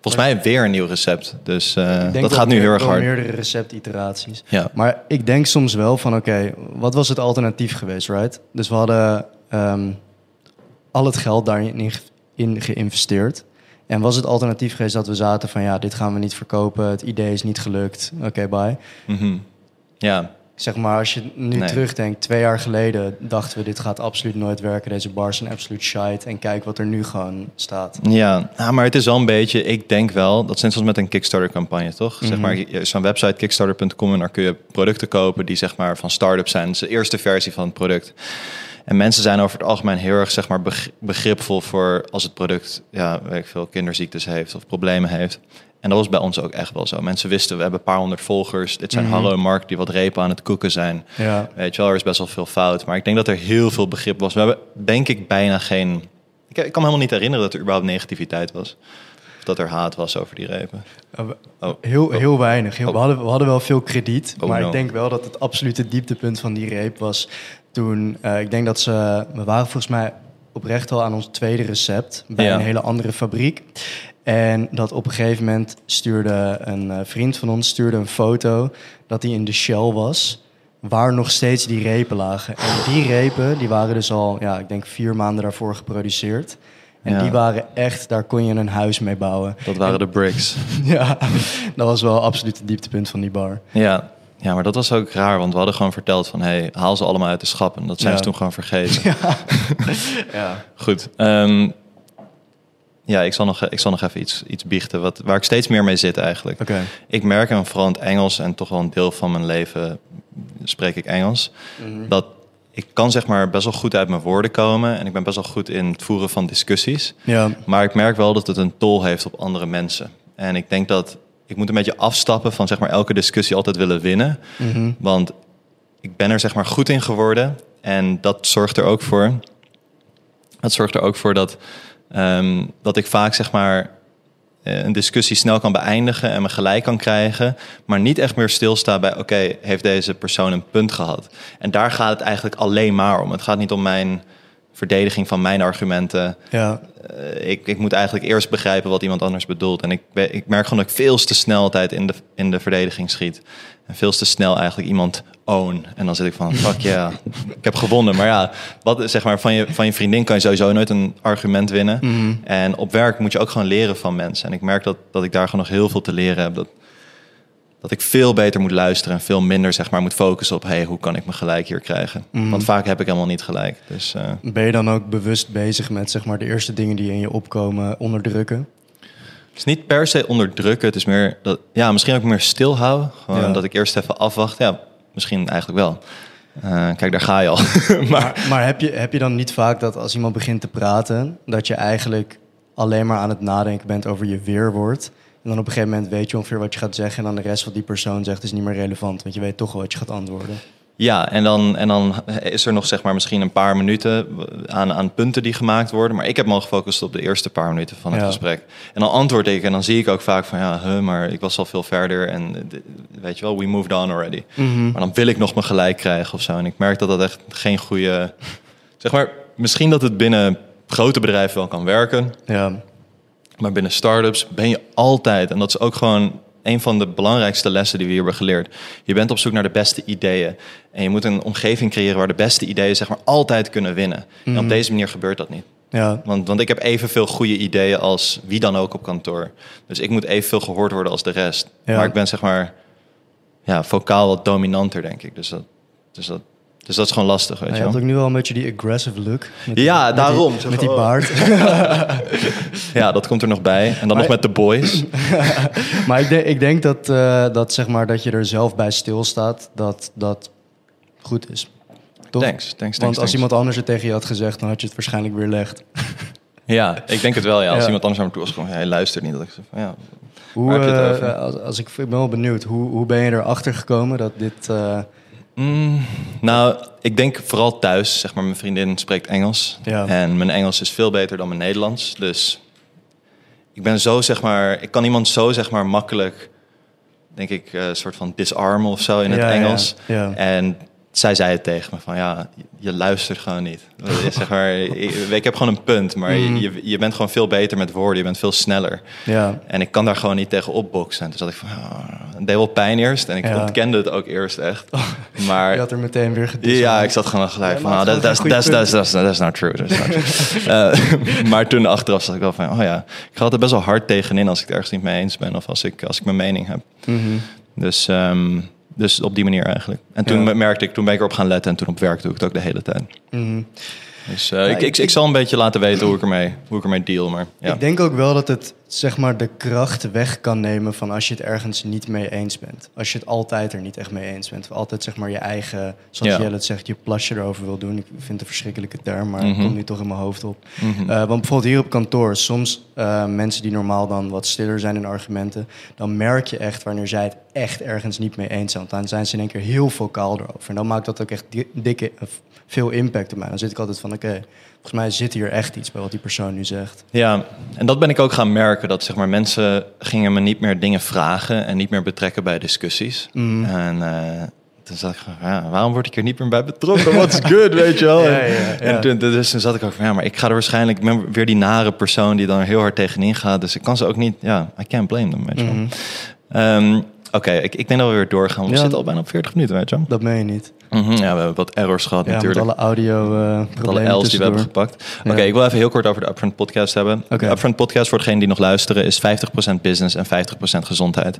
volgens mij weer een nieuw recept. Dus eh, dat gaat nu heel erg hard. meerdere receptiteraties. Ja. Maar ik denk soms wel van, oké, wat was het alternatief geweest, right? Dus we hadden ehm, al het geld daarin in, ge- in geïnvesteerd. En was het alternatief geweest dat we zaten van, ja, dit gaan we niet verkopen. Het idee is niet gelukt. Oké, bye. Mhm. Ja, Zeg maar, als je nu Nee. terugdenkt, twee jaar geleden dachten we, dit gaat absoluut nooit werken. Deze bars zijn absoluut shite. En kijk wat er nu gewoon staat. Ja, nou, maar het is wel een beetje, ik denk wel, dat net zoals met een Kickstarter-campagne, toch? Zeg Mhm. maar, zo'n website kickstarter.com en daar kun je producten kopen die zeg maar van start-up zijn. Dat is de eerste versie van het product. En mensen zijn over het algemeen heel erg zeg maar, beg- begripvol voor als het product ja, weet ik veel, kinderziektes heeft of problemen heeft. En dat was bij ons ook echt wel zo. Mensen wisten, we hebben een paar honderd volgers. Dit zijn Mhm. Hallo en Mark die wat repen aan het koeken zijn. Ja, Weet je wel, er is best wel veel fout. Maar ik denk dat er heel veel begrip was. We hebben denk ik bijna geen... Ik, ik kan me helemaal niet herinneren dat er überhaupt negativiteit was. Of dat er haat was over die repen. Oh, Heel, heel weinig. Heel, Oh. we, hadden, we hadden wel veel krediet. Oh, maar no. ik denk wel dat het absolute dieptepunt van die reep was toen. eh, ik denk dat ze. We waren volgens mij oprecht al aan ons tweede recept. Bij Ja. een hele andere fabriek. En dat op een gegeven moment stuurde een eh, vriend van ons stuurde een foto dat hij in de Shell was. Waar nog steeds die repen lagen. En die repen die waren dus al, ja, ik denk vier maanden daarvoor geproduceerd. En Ja. die waren echt, daar kon je een huis mee bouwen. dat waren de bricks. Ja, dat was wel absoluut het dieptepunt van die bar. Ja. Ja, maar dat was ook raar. Want we hadden gewoon verteld van... Hey, haal ze allemaal uit de schap. En dat zijn Ja. ze toen gewoon vergeten. Ja. Goed. ehm, ja, ik zal nog, ik zal nog even iets, iets biechten. Wat, waar ik steeds meer mee zit eigenlijk. Oké. Ik merk, en vooral in het Engels en toch wel een deel van mijn leven spreek ik Engels, Mhm. dat ik kan zeg maar best wel goed uit mijn woorden komen en ik ben best wel goed in het voeren van discussies. Ja. Maar ik merk wel dat het een tol heeft op andere mensen. En ik denk dat ik moet een beetje afstappen van zeg maar elke discussie altijd willen winnen. Mhm. Want ik ben er zeg maar goed in geworden. En dat zorgt er ook voor. Dat zorgt er ook voor dat, ehm, dat ik vaak zeg maar eh, een discussie snel kan beëindigen en me gelijk kan krijgen. Maar niet echt meer stilsta bij oké, heeft deze persoon een punt gehad? En daar gaat het eigenlijk alleen maar om. Het gaat niet om mijn verdediging van mijn argumenten. Ja. Eh, ik, ik moet eigenlijk eerst begrijpen wat iemand anders bedoelt. En ik, ik merk gewoon dat ik veel te snel altijd in de, in de verdediging schiet. En veel te snel eigenlijk iemand own. En dan zit ik van, fuck ja, ik heb gewonnen. Maar ja, wat, zeg maar, van, je, van je vriendin kan je sowieso nooit een argument winnen. Mhm. En op werk moet je ook gewoon leren van mensen. En ik merk dat, dat ik daar gewoon nog heel veel te leren heb. Dat, dat ik veel beter moet luisteren en veel minder zeg maar, moet focussen op... hey, hoe kan ik me gelijk hier krijgen? Mhm. Want vaak heb ik helemaal niet gelijk. Dus eh, Ben je dan ook bewust bezig met zeg maar, de eerste dingen die in je opkomen onderdrukken? Het is niet per se onderdrukken. Het is meer dat, ja, misschien ook meer stilhou. Gewoon Ja. dat ik eerst even afwacht. Ja, misschien eigenlijk wel. Eh, kijk, daar ga je al. maar Maar, maar heb, je, heb je dan niet vaak dat als iemand begint te praten, dat je eigenlijk alleen maar aan het nadenken bent over je weerwoord? En dan op een gegeven moment weet je ongeveer wat je gaat zeggen. En dan de rest wat die persoon zegt is niet meer relevant. Want je weet toch wel wat je gaat antwoorden. Ja, en dan, en dan is er nog zeg maar misschien een paar minuten aan, aan punten die gemaakt worden. Maar ik heb me al gefocust op de eerste paar minuten van het Ja. gesprek. En dan antwoord ik en dan zie ik ook vaak van ja, huh, maar ik was al veel verder. En weet je wel, we moved on already. Mhm. Maar dan wil ik nog mijn gelijk krijgen of zo. En ik merk dat dat echt geen goede... Zeg maar, misschien dat het binnen grote bedrijven wel kan werken. Ja. Maar binnen startups ben je altijd, en dat is ook gewoon een van de belangrijkste lessen die we hier hebben geleerd. Je bent op zoek naar de beste ideeën. En je moet een omgeving creëren waar de beste ideeën zeg maar altijd kunnen winnen. En Mhm. op deze manier gebeurt dat niet. Ja. Want, want ik heb evenveel goede ideeën als wie dan ook op kantoor. Dus ik moet evenveel gehoord worden als de rest. Ja. Maar ik ben zeg maar ja, vocaal wat dominanter, denk ik. Dus dat, dus dat, dus dat is gewoon lastig, weet je je hebt ook nu wel een beetje die aggressive look. Met die- Ja, met daarom. Die, met die Oh. baard. Ja, dat komt er nog bij. En dan Maar- nog met de boys. maar ik denk, ik denk dat, eh, dat, zeg maar, dat je er zelf bij stilstaat, dat dat goed is. Toch? Thanks, thanks, thanks. Want als iemand anders het tegen je had gezegd, dan had je het waarschijnlijk weer legd. Ja, ik denk het wel. Ja. Als Ja. iemand anders naar me toe was, gewoon, ja, hij luistert niet. Dat ik zeg van, ja. Hoe, eh, als, als ik, ik ben wel benieuwd, hoe, hoe ben je erachter gekomen dat dit... eh, Mm, nou, ik denk vooral thuis. Zeg maar, mijn vriendin spreekt Engels. Ja. En mijn Engels is veel beter dan mijn Nederlands. Dus ik ben zo, zeg maar... Ik kan iemand zo, zeg maar, makkelijk... Denk ik, eh, een soort van disarmen of zo in het Ja, Engels. ja. En zij zei het tegen me van, ja, je luistert gewoon niet. zeg maar, ik, ik heb gewoon een punt, maar Mm. je, je bent gewoon veel beter met woorden. Je bent veel sneller. ja, En ik kan daar gewoon niet tegen opboksen. En toen zat ik van, ah, het deed wel pijn eerst. En ik Ja. Oh. ontkende het ook eerst echt. Maar je had er meteen weer gedisarmed. ja, ik zat gewoon gelijk van, gewoon dat is not true. That's not true. Eh, maar toen achteraf zat ik wel van, oh ja, ik ga altijd best wel hard tegenin als ik het ergens niet mee eens ben. Of als ik, als ik mijn mening heb. Mhm. Dus, ehm, dus op die manier eigenlijk. En toen Ja. merkte ik, toen ben ik erop gaan letten. En toen op werk doe ik het ook de hele tijd. Mhm. Dus eh, ik, ik, ik zal een beetje laten weten hoe ik ermee, hoe ik ermee deal. Maar ja. Ik denk ook wel dat het zeg maar de kracht weg kan nemen van als je het ergens niet mee eens bent. Als je het altijd er niet echt mee eens bent. Altijd zeg maar je eigen, zoals Ja. Jelle het zegt, je plasje erover wil doen. Ik vind het een verschrikkelijke term, maar het Mhm. komt nu toch in mijn hoofd op. Mhm. Eh, want bijvoorbeeld hier op kantoor, soms eh, mensen die normaal dan wat stiller zijn in argumenten, dan merk je echt wanneer zij het echt ergens niet mee eens zijn. Want dan zijn ze in één keer heel vocaal erover. En dan maakt dat ook echt di- dikke, veel impact op mij. Dan zit ik altijd van, oké, volgens mij zit hier echt iets bij wat die persoon nu zegt. Ja, en dat ben ik ook gaan merken. Dat zeg maar, mensen gingen me niet meer dingen vragen en niet meer betrekken bij discussies. Mhm. En eh, toen zat ik van, ja, waarom word ik er niet meer bij betrokken? What's good, weet je wel? Ja, En- ja, ja. En toen, dus toen zat ik ook van, ja, maar ik ga er waarschijnlijk... Ik ben weer die nare persoon die dan heel hard tegenin gaat. Dus ik kan ze ook niet, ja, I can't blame them, weet je wel. Mhm. Ehm, Oké, ik, ik denk dat we weer doorgaan. We Ja. zitten al bijna op 40 minuten, weet je. Dat meen je niet. Mhm, Ja, we hebben wat errors gehad Ja, met natuurlijk. alle audio eh Met alle L's die we hebben gepakt. Oké, ik wil even heel kort over de Upfront podcast hebben. De Upfront podcast, voor degenen die nog luisteren, is 50% business en 50% gezondheid.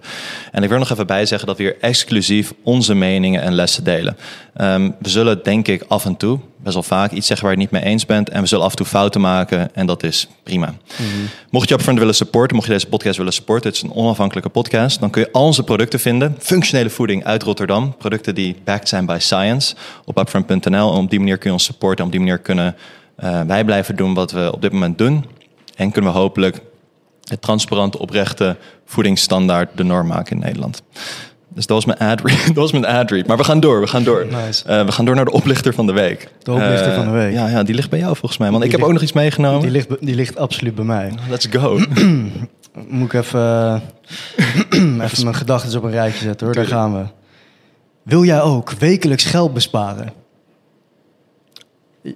En ik wil nog even bij zeggen dat we hier exclusief onze meningen en lessen delen. Ehm, we zullen denk ik af en toe, best wel vaak, iets zeggen waar je het niet mee eens bent. En we zullen af en toe fouten maken en dat is prima. Mhm. Mocht je Upfront willen supporten, mocht je deze podcast willen supporten, het is een onafhankelijke podcast, dan kun je al onze producten vinden. Functionele voeding uit Rotterdam. Producten die backed zijn bij Science op upfront.nl. En op die manier kun je ons supporten. En op die manier kunnen eh, wij blijven doen wat we op dit moment doen. En kunnen we hopelijk het transparante, oprechte voedingsstandaard de norm maken in Nederland. Dus dat was mijn ad read. dat was mijn ad read. Maar we gaan door, we gaan door. Nice. Eh, we gaan door naar de oplichter van de week. De oplichter Eh, van de week. Ja, ja, die ligt bij jou volgens mij. Want ik heb ook nog iets meegenomen. Die ligt, die ligt absoluut bij mij. Let's go. Moet ik even, eh, even mijn gedachten op een rijtje zetten hoor. Daar gaan we. Wil jij ook wekelijks geld besparen?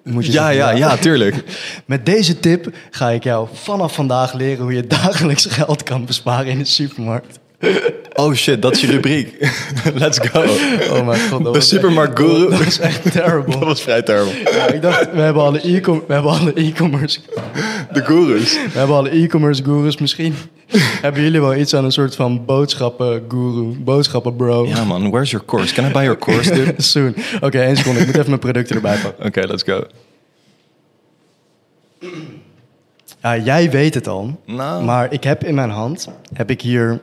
Moet je ja, zeggen, ja, ja, tuurlijk. Met deze tip ga ik jou vanaf vandaag leren hoe je dagelijks geld kan besparen in de supermarkt. Oh shit, dat is je rubriek. Let's go. Oh mijn god. dat De was supermarkt echt- guru. Dat is echt terrible. Dat was vrij terrible. Ja, ik dacht, we hebben alle e-com- we hebben alle e-commerce De gurus. We hebben alle e-commerce gurus. Misschien hebben jullie wel iets aan een soort van boodschappen guru, boodschappen bro. Ja man, where's your course? Can I buy your course, dude? Oké, Soon. Oké, één seconde. Ik moet even mijn producten erbij pakken. let's go. Ja, jij weet het al. Nou. Maar ik heb in mijn hand heb ik hier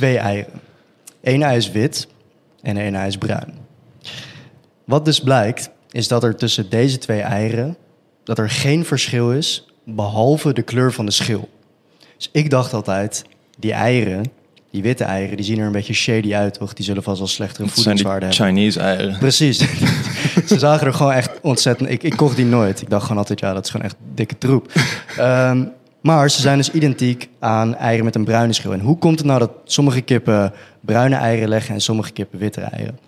twee eieren. Eén ei is wit en één ei is bruin. Wat dus blijkt, is dat er tussen deze twee eieren... dat er geen verschil is, behalve de kleur van de schil. Dus ik dacht altijd, die eieren, die witte eieren, die zien er een beetje shady uit, toch? Die zullen vast wel slechtere Het zijn die voedingswaarde hebben. Chinese eieren. Precies. Ze zagen er gewoon echt ontzettend... Ik, ik kocht die nooit. Ik dacht gewoon altijd, ja, dat is gewoon echt dikke troep. maar ze zijn dus identiek aan eieren met een bruine schil. En hoe komt het nou dat sommige kippen bruine eieren leggen en sommige kippen witte eieren?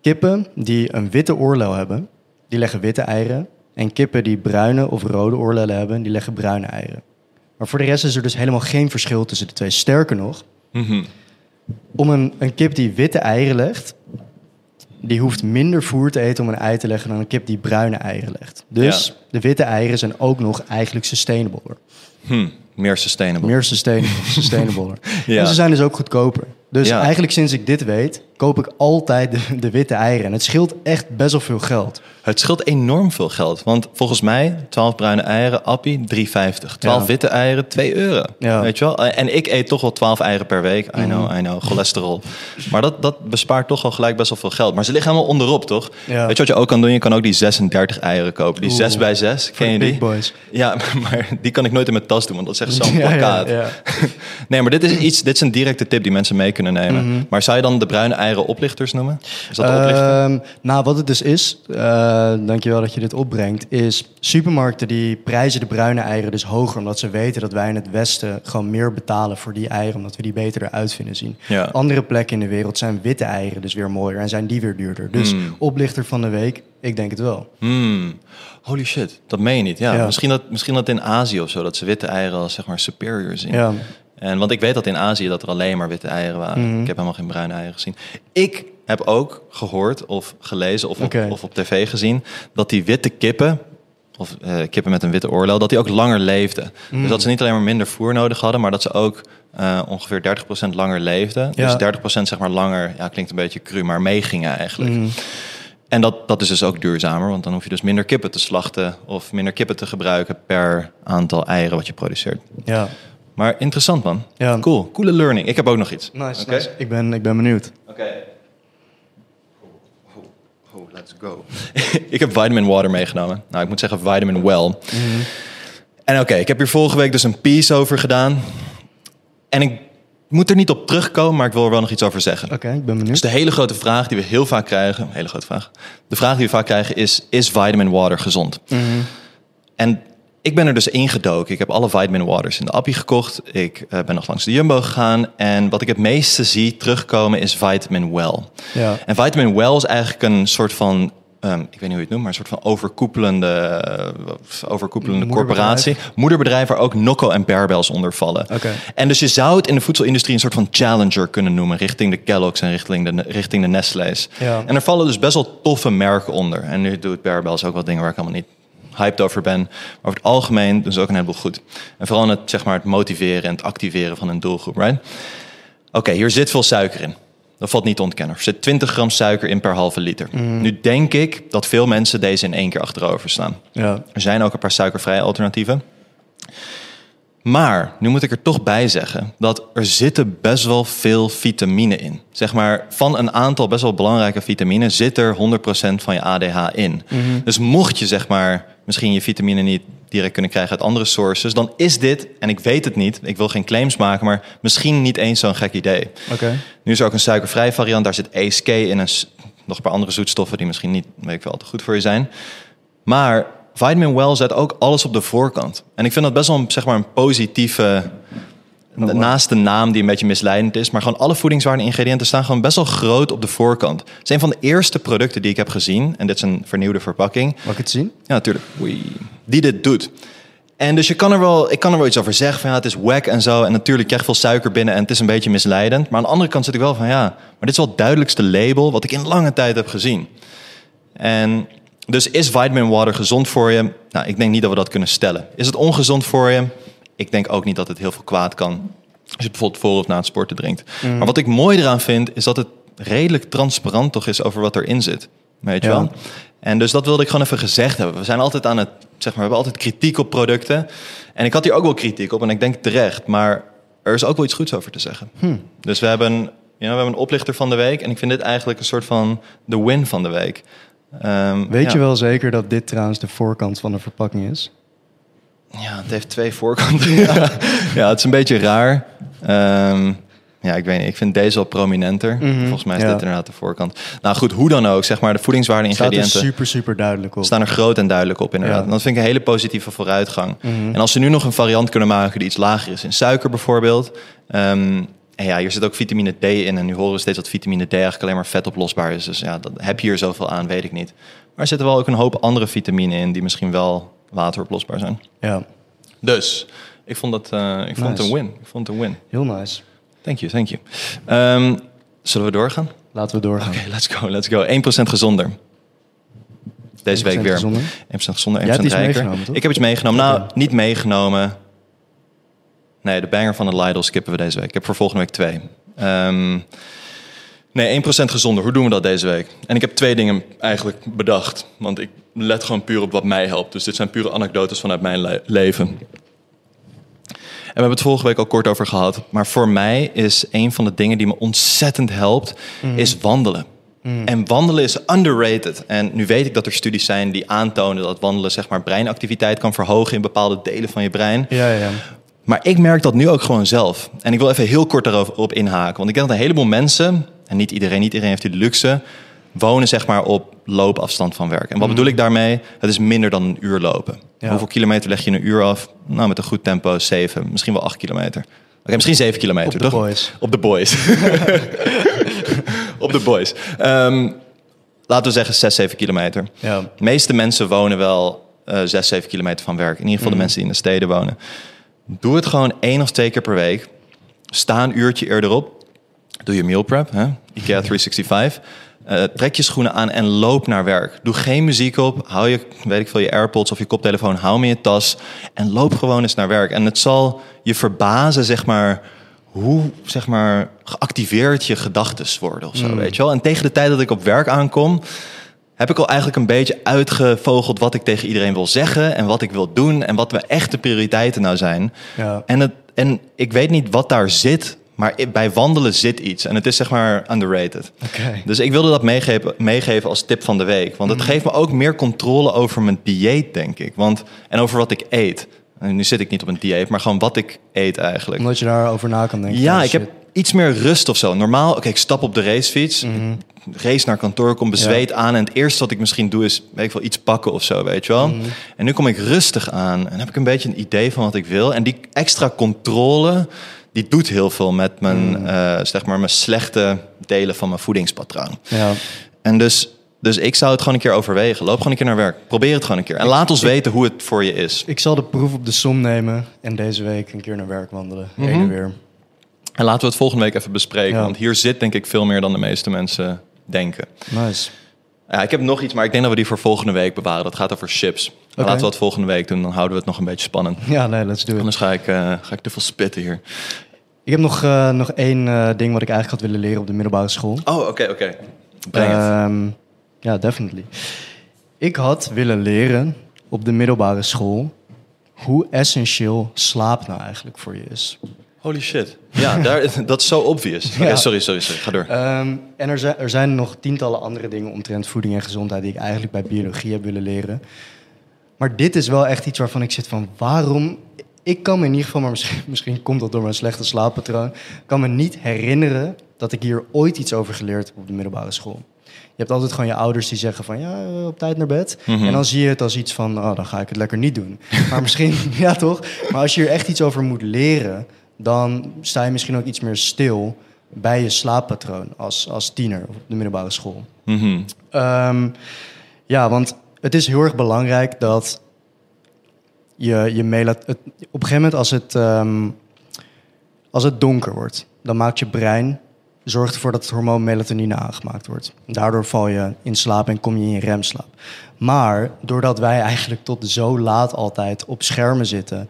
Kippen die een witte oorlel hebben, die leggen witte eieren. En kippen die bruine of rode oorlellen hebben, die leggen bruine eieren. Maar voor de rest is er dus helemaal geen verschil tussen de twee. Sterker nog, Mhm. om een, een kip die witte eieren legt, die hoeft minder voer te eten om een ei te leggen dan een kip die bruine eieren legt. Dus Ja. de witte eieren zijn ook nog eigenlijk sustainabler. Hm, meer sustainable. Meer sustainable, sustainabler. Ja. En ze zijn dus ook goedkoper. Dus Ja. eigenlijk sinds ik dit weet, koop ik altijd de, de witte eieren. En het scheelt echt best wel veel geld. Het scheelt enorm veel geld. Want volgens mij, 12 bruine eieren, appie, 3,50. 12 Ja. witte eieren, 2 euro. Ja. Weet je wel? En ik eet toch wel 12 eieren per week. I know, Mhm. I know, cholesterol. Maar dat, dat bespaart toch wel gelijk best wel veel geld. Maar ze liggen helemaal onderop, toch? Ja. Weet je wat je ook kan doen? Je kan ook die 36 eieren kopen. Die Oeh. 6 bij 6. Voor Ken je die? big boys. Ja, maar die kan ik nooit in mijn tas doen, want dat is echt zo'n plakkaat. Nee, maar dit is iets, dit is een directe tip die mensen mee kunnen nemen. Mhm. Maar zou je dan de bruine eieren oplichters noemen? Is dat? Ehm, nou, wat het dus is, eh dankjewel dat je dit opbrengt, is supermarkten die prijzen de bruine eieren dus hoger, omdat ze weten dat wij in het Westen gewoon meer betalen voor die eieren, omdat we die beter eruit vinden zien. Ja. Andere plekken in de wereld zijn witte eieren dus weer mooier en zijn die weer duurder. Dus Hmm. oplichter van de week, ik denk het wel. Hmm. Holy shit, dat meen je niet. Ja, Ja. Misschien, dat, misschien dat in Azië of zo, dat ze witte eieren als zeg maar superior zien. Ja. En, want ik weet dat in Azië dat er alleen maar witte eieren waren. Mhm. Ik heb helemaal geen bruine eieren gezien. Ik heb ook gehoord of gelezen of op, of op tv gezien... dat die witte kippen, of eh, kippen met een witte oorlel... dat die ook langer leefden. Mhm. Dus dat ze niet alleen maar minder voer nodig hadden... maar dat ze ook eh, ongeveer 30% langer leefden. Ja. Dus 30% zeg maar langer, ja klinkt een beetje cru... maar meegingen eigenlijk. Mhm. En dat, dat is dus ook duurzamer, want dan hoef je dus minder kippen te slachten of minder kippen te gebruiken per aantal eieren wat je produceert. Ja. Maar interessant man. Ja. Cool, coole learning. Ik heb ook nog iets. Nice. Ik, ben, ik ben benieuwd. Oké. Oh, oh, oh, let's go. ik heb vitamin water meegenomen. Nou, ik moet zeggen vitamin well. En oké, ik heb hier vorige week dus een piece over gedaan. En ik moet er niet op terugkomen, maar ik wil er wel nog iets over zeggen. Oké, ik ben benieuwd. Dus de hele grote vraag die we heel vaak krijgen, hele grote vraag. De vraag die we vaak krijgen is: is vitamin water gezond? Mhm. En ik ben er dus ingedoken. Ik heb alle vitamin waters in de appie gekocht. Ik eh, ben nog langs de Jumbo gegaan. En wat ik het meeste zie terugkomen is vitamin well. Ja. En vitamin well is eigenlijk een soort van. ehm, ik weet niet hoe je het noemt, maar een soort van overkoepelende, eh, overkoepelende Moederbedrijf. corporatie. Moederbedrijf waar ook Nocco en Bearbells onder vallen. En dus je zou het in de voedselindustrie een soort van challenger kunnen noemen, richting de Kellogg's en richting de, richting de Nestlé's. Ja. En er vallen dus best wel toffe merken onder. En nu doet Bearbells ook wat dingen waar ik allemaal niet hyped over ben. Maar over het algemeen doen ze ook een heleboel goed. En vooral in het, zeg maar, het motiveren en het activeren van een doelgroep, right? Oké, hier zit veel suiker in. Dat valt niet te ontkennen. Er zit 20 gram suiker in per halve liter. Nu denk ik dat veel mensen deze in één keer achterover slaan. Ja. Er zijn ook een paar suikervrije alternatieven. Maar nu moet ik er toch bij zeggen dat er zitten best wel veel vitamine in. Zeg maar, van een aantal best wel belangrijke vitamine zit er 100% van je ADH in. Dus mocht je zeg maar misschien je vitamine niet direct kunnen krijgen uit andere sources, dan is dit, en ik weet het niet, ik wil geen claims maken, maar misschien niet eens zo'n gek idee. Oké. Nu is er ook een suikervrij variant. Daar zit ASK in en nog een paar andere zoetstoffen die misschien niet, weet ik wel, te goed voor je zijn. Maar Vitamin Well zet ook alles op de voorkant. En ik vind dat best wel een, zeg maar een positieve... wow. Naast de naam die een beetje misleidend is, maar gewoon alle voedingswaarde ingrediënten staan gewoon best wel groot op de voorkant. Het is een van de eerste producten die ik heb gezien, en dit is een vernieuwde verpakking, Mag ik het zien? ja, natuurlijk. Oei. Die dit doet. En dus je kan er wel, ik kan er wel iets over zeggen van ja, het is wack en zo. En natuurlijk krijg je veel suiker binnen en het is een beetje misleidend. Maar aan de andere kant zit ik wel van ja, maar dit is wel het duidelijkste label wat ik in lange tijd heb gezien. En dus is vitamin water gezond voor je? Nou, ik denk niet dat we dat kunnen stellen. Is het ongezond voor je? Ik denk ook niet dat het heel veel kwaad kan. Als je bijvoorbeeld voor of na het sporten drinkt. Maar wat ik mooi eraan vind, is dat het redelijk transparant toch is over wat erin zit. Weet je Ja. wel? En dus dat wilde ik gewoon even gezegd hebben. We zijn altijd aan het, zeg maar, we hebben altijd kritiek op producten. En ik had hier ook wel kritiek op en ik denk terecht. Maar er is ook wel iets goeds over te zeggen. Dus we hebben, ja, we hebben een oplichter van de week. En ik vind dit eigenlijk een soort van de win van de week. Ehm, Weet ja. je wel zeker dat dit trouwens de voorkant van de verpakking is? Ja, het heeft twee voorkanten. ja. ja, het is een beetje raar. Ehm, Ja, ik weet niet. Ik vind deze wel prominenter. Mhm, Volgens mij is ja. dit inderdaad de voorkant. Nou goed, hoe dan ook, zeg maar, de voedingswaarde Staat er ingrediënten super, super duidelijk op. staan er groot en duidelijk op inderdaad. Ja. En dat vind ik een hele positieve vooruitgang. Mhm. En als ze nu nog een variant kunnen maken die iets lager is in suiker bijvoorbeeld. en ja, hier zit ook vitamine D in. En nu horen we steeds dat vitamine D eigenlijk alleen maar vetoplosbaar is. Dus ja, dat, heb je hier zoveel aan, weet ik niet. Maar er zitten wel ook een hoop andere vitamine in die misschien wel wateroplosbaar zijn. Ja, Dus ik vond, dat, eh, ik vond het een win. Ik vond het een win. heel nice. Thank you, thank you. Ehm, zullen we doorgaan? Laten we doorgaan. Oké, let's go, let's go. 1% gezonder. Deze week 1% weer. gezonder? 1% gezonder, 1% Jij hebt iets rijker. Ik heb iets meegenomen. Nou, niet meegenomen. Nee, de banger van de Lidl skippen we deze week. Ik heb voor volgende week twee. Ehm, nee, 1% gezonder. Hoe doen we dat deze week? En ik heb twee dingen eigenlijk bedacht. Want ik let gewoon puur op wat mij helpt. Dus dit zijn pure anekdotes vanuit mijn le- leven. En we hebben het vorige week al kort over gehad. Maar voor mij is een van de dingen die me ontzettend helpt, is wandelen. En wandelen is underrated. En nu weet ik dat er studies zijn die aantonen dat wandelen zeg maar, breinactiviteit kan verhogen in bepaalde delen van je brein. Ja, ja. Maar ik merk dat nu ook gewoon zelf. En ik wil even heel kort daarover op inhaken. Want ik denk dat een heleboel mensen, en niet iedereen, niet iedereen heeft die luxe, wonen zeg maar op loopafstand van werk. En wat bedoel ik daarmee? Het is minder dan een uur lopen. Ja. Hoeveel kilometer leg je in een uur af? Nou, met een goed tempo zeven, misschien wel acht kilometer. Oké, misschien zeven kilometer, Op de toch? boys. Op de boys. op de boys. Ehm, laten we zeggen 6, 7 kilometer. Ja. De meeste mensen wonen wel eh 6, 7 kilometer van werk. In ieder geval de mensen die in de steden wonen. Doe het gewoon één of twee keer per week. Sta een uurtje eerder op. Doe je meal prep, hè? IKEA 365. Eh, trek je schoenen aan en loop naar werk. Doe geen muziek op. Hou je, weet ik veel, je AirPods of je koptelefoon. Hou hem in je tas. En loop gewoon eens naar werk. En het zal je verbazen, zeg maar, hoe zeg maar, geactiveerd je gedachten worden of zo, weet je wel. En tegen de tijd dat ik op werk aankom, heb ik al eigenlijk een beetje uitgevogeld wat ik tegen iedereen wil zeggen en wat ik wil doen en wat mijn echte prioriteiten nou zijn. Ja. En, het, en ik weet niet wat daar zit, maar bij wandelen zit iets. En het is zeg maar underrated. Dus ik wilde dat meegeven, meegeven als tip van de week. Want het geeft me ook meer controle over mijn dieet, denk ik. Want, en over wat ik eet. En nu zit ik niet op een dieet, maar gewoon wat ik eet eigenlijk. Omdat je daarover na kan denken. Ja, Oh, ik heb iets meer rust of zo. Normaal, oké, ik stap op de racefiets, race naar kantoor, kom bezweet aan. En het eerste wat ik misschien doe is, weet ik wel, iets pakken of zo, weet je wel. En nu kom ik rustig aan en heb ik een beetje een idee van wat ik wil. En die extra controle, die doet heel veel met mijn, eh, zeg maar, mijn slechte delen van mijn voedingspatroon. Ja. En dus, dus ik zou het gewoon een keer overwegen. Loop gewoon een keer naar werk. Probeer het gewoon een keer. En laat ons weten hoe het voor je is. Ik zal de proef op de som nemen en deze week een keer naar werk wandelen. Heen en weer. En laten we het volgende week even bespreken. Ja. Want hier zit denk ik veel meer dan de meeste mensen denken. Nice. Ja, ik heb nog iets, maar ik denk dat we die voor volgende week bewaren. Dat gaat over chips. Laten we het volgende week doen, dan houden we het nog een beetje spannend. Ja, nee, let's do it. Anders ga ik, eh, ga ik te veel spitten hier. Ik heb nog, eh, nog één eh, ding wat ik eigenlijk had willen leren op de middelbare school. Oh, oké, oké. Breng het. Ehm, ja, definitely. Ik had willen leren op de middelbare school hoe essentieel slaap nou eigenlijk voor je is. Holy shit. Ja, daar, dat is zo obvious. Ja. sorry, sorry, sorry. Ga door. Ehm, en er zijn, er zijn nog tientallen andere dingen omtrent voeding en gezondheid die ik eigenlijk bij biologie heb willen leren. Maar dit is wel echt iets waarvan ik zit van waarom. Ik kan me in ieder geval, maar misschien, misschien komt dat door mijn slechte slaappatroon, kan me niet herinneren dat ik hier ooit iets over geleerd heb op de middelbare school. Je hebt altijd gewoon je ouders die zeggen van ja, eh, op tijd naar bed. Mhm. En dan zie je het als iets van, oh, dan ga ik het lekker niet doen. Maar misschien, ja toch? Maar als je hier echt iets over moet leren, dan sta je misschien ook iets meer stil bij je slaappatroon als, als tiener op de middelbare school. Mhm. Ehm, ja, want het is heel erg belangrijk dat je, je melat het, op een gegeven moment als het, ehm, als het donker wordt, dan maakt je brein zorgt ervoor dat het hormoon melatonine aangemaakt wordt. Daardoor val je in slaap en kom je in remslaap. Maar doordat wij eigenlijk tot zo laat altijd op schermen zitten,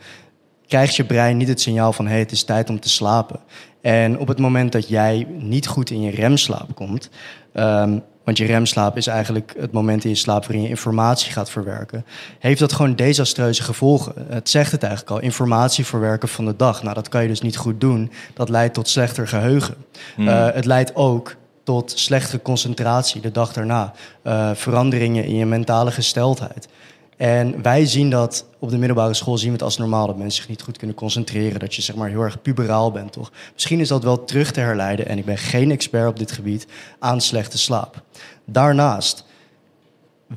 krijgt je brein niet het signaal van hey, het is tijd om te slapen. En op het moment dat jij niet goed in je remslaap komt, ehm, want je remslaap is eigenlijk het moment in je slaap waarin je informatie gaat verwerken, heeft dat gewoon desastreuze gevolgen. Het zegt het eigenlijk al, informatie verwerken van de dag. Nou, dat kan je dus niet goed doen. Dat leidt tot slechter geheugen. Eh, het leidt ook tot slechte concentratie de dag daarna. Eh, veranderingen in je mentale gesteldheid. En wij zien dat op de middelbare school zien we het als normaal dat mensen zich niet goed kunnen concentreren, dat je zeg maar heel erg puberaal bent, toch? Misschien is dat wel terug te herleiden en ik ben geen expert op dit gebied aan slechte slaap. Daarnaast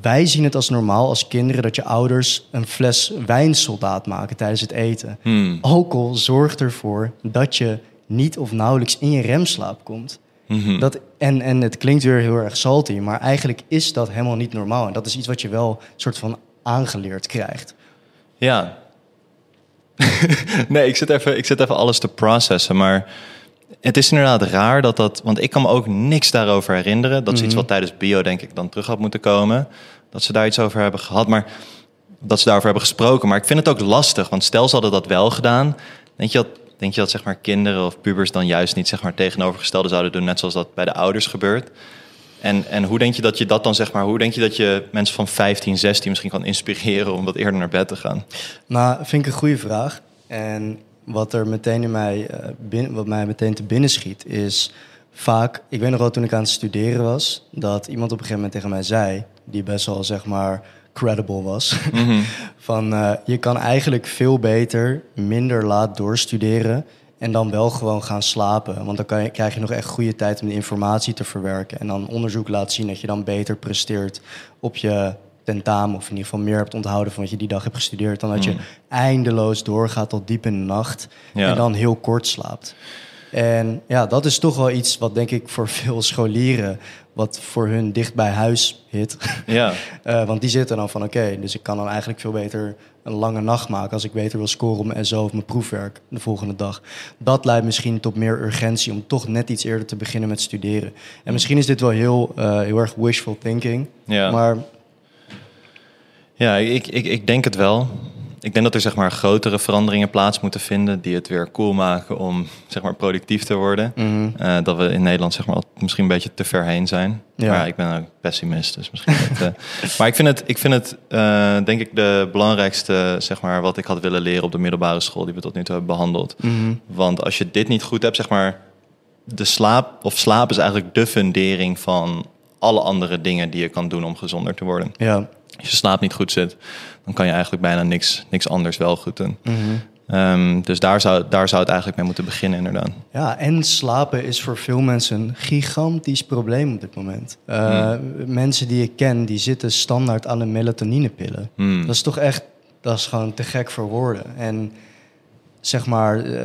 wij zien het als normaal als kinderen dat je ouders een fles wijnsoldaat maken tijdens het eten. Hmm. Alcohol zorgt ervoor dat je niet of nauwelijks in je remslaap komt. Mhm. Dat, en, en het klinkt weer heel erg salty, maar eigenlijk is dat helemaal niet normaal. En dat is iets wat je wel soort van aangeleerd krijgt. Ja. nee, ik zit, even, ik zit even alles te processen. Maar het is inderdaad raar dat dat... Want ik kan me ook niks daarover herinneren. Dat is iets Mhm. wat tijdens bio denk ik dan terug had moeten komen. Dat ze daar iets over hebben gehad. Maar dat ze daarover hebben gesproken. Maar ik vind het ook lastig. Want stel ze hadden dat wel gedaan. Denk je dat, denk je dat zeg maar, kinderen of pubers dan juist niet zeg maar, tegenovergestelde zouden doen? Net zoals dat bij de ouders gebeurt. En, en hoe denk je dat je dat dan zeg maar... Hoe denk je dat je mensen van 15, 16 misschien kan inspireren... om wat eerder naar bed te gaan? Nou, vind ik een goede vraag. En wat er meteen in mij, eh, binnen, wat mij meteen te binnen schiet, is vaak. Ik weet nog wel toen ik aan het studeren was, dat iemand op een gegeven moment tegen mij zei, die best wel zeg maar credible was, van eh, je kan eigenlijk veel beter minder laat doorstuderen. En dan wel gewoon gaan slapen. Want dan kan je, krijg je nog echt goede tijd om de informatie te verwerken. En dan onderzoek laat zien dat je dan beter presteert op je tentamen. Of in ieder geval meer hebt onthouden van wat je die dag hebt gestudeerd. Dan dat je Mm. eindeloos doorgaat tot diep in de nacht. Ja. En dan heel kort slaapt. En ja, dat is toch wel iets wat denk ik voor veel scholieren... wat voor hun dicht bij huis hit. Ja, Eh, want die zitten dan van oké, dus ik kan dan eigenlijk veel beter een lange nacht maken als ik beter wil scoren op mijn SO of mijn proefwerk de volgende dag. Dat leidt misschien tot meer urgentie om toch net iets eerder te beginnen met studeren. En misschien is dit wel heel, eh, heel erg wishful thinking, ja. maar ja ik, ik, ik denk het wel. Ik denk dat er zeg maar, grotere veranderingen plaats moeten vinden... die het weer cool maken om zeg maar, productief te worden. mhm, Eh, dat we in Nederland zeg maar, misschien een beetje te ver heen zijn. Ja. Maar ja, ik ben ook pessimist, dus misschien niet. eh. maar ik vind het, ik vind het eh, denk ik, de belangrijkste zeg maar, wat ik had willen leren op de middelbare school... die we tot nu toe hebben behandeld. mhm, Want als je dit niet goed hebt, zeg maar, de slaap of slaap is eigenlijk de fundering van alle andere dingen die je kan doen om gezonder te worden. ja. Als je slaap niet goed zit, dan kan je eigenlijk bijna niks, niks anders wel goed doen. mhm. Ehm, dus daar zou, daar zou het eigenlijk mee moeten beginnen, inderdaad. Ja, en slapen is voor veel mensen een gigantisch probleem op dit moment. Eh, Mensen die ik ken, die zitten standaard aan de melatonинepillen. Hmm. Dat is toch echt, dat is gewoon te gek voor woorden. En zeg maar, eh,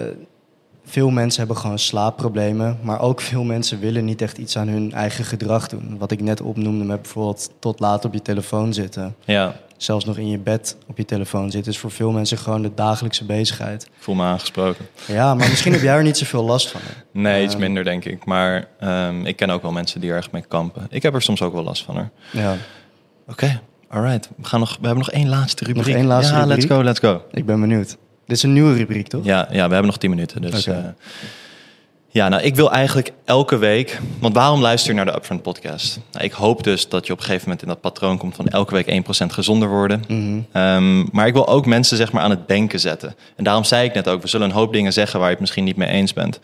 veel mensen hebben gewoon slaapproblemen, maar ook veel mensen willen niet echt iets aan hun eigen gedrag doen. Wat ik net opnoemde met bijvoorbeeld tot laat op je telefoon zitten. Ja, Zelfs nog in je bed op je telefoon zitten is voor veel mensen gewoon de dagelijkse bezigheid. ik voel me aangesproken. Ja, maar misschien heb jij er niet zoveel last van. hè? Nee, iets minder denk ik. Maar ehm, ik ken ook wel mensen die er echt mee kampen. Ik heb er soms ook wel last van. Hoor. Ja, Oké, alright. We, gaan nog, we hebben nog één laatste rubriek. één laatste ja, rubriek? let's go, let's go. ik ben benieuwd. Dit is een nieuwe rubriek, toch? Ja, ja, we hebben nog 10 minuten. Dus, eh, ja, nou, ik wil eigenlijk elke week. Want waarom luister je naar de Upfront podcast? Nou, ik hoop dus dat je op een gegeven moment in dat patroon komt van elke week 1% gezonder worden. Mhm. Ehm, maar ik wil ook mensen zeg maar, aan het denken zetten. En daarom zei ik net ook, we zullen een hoop dingen zeggen waar je het misschien niet mee eens bent.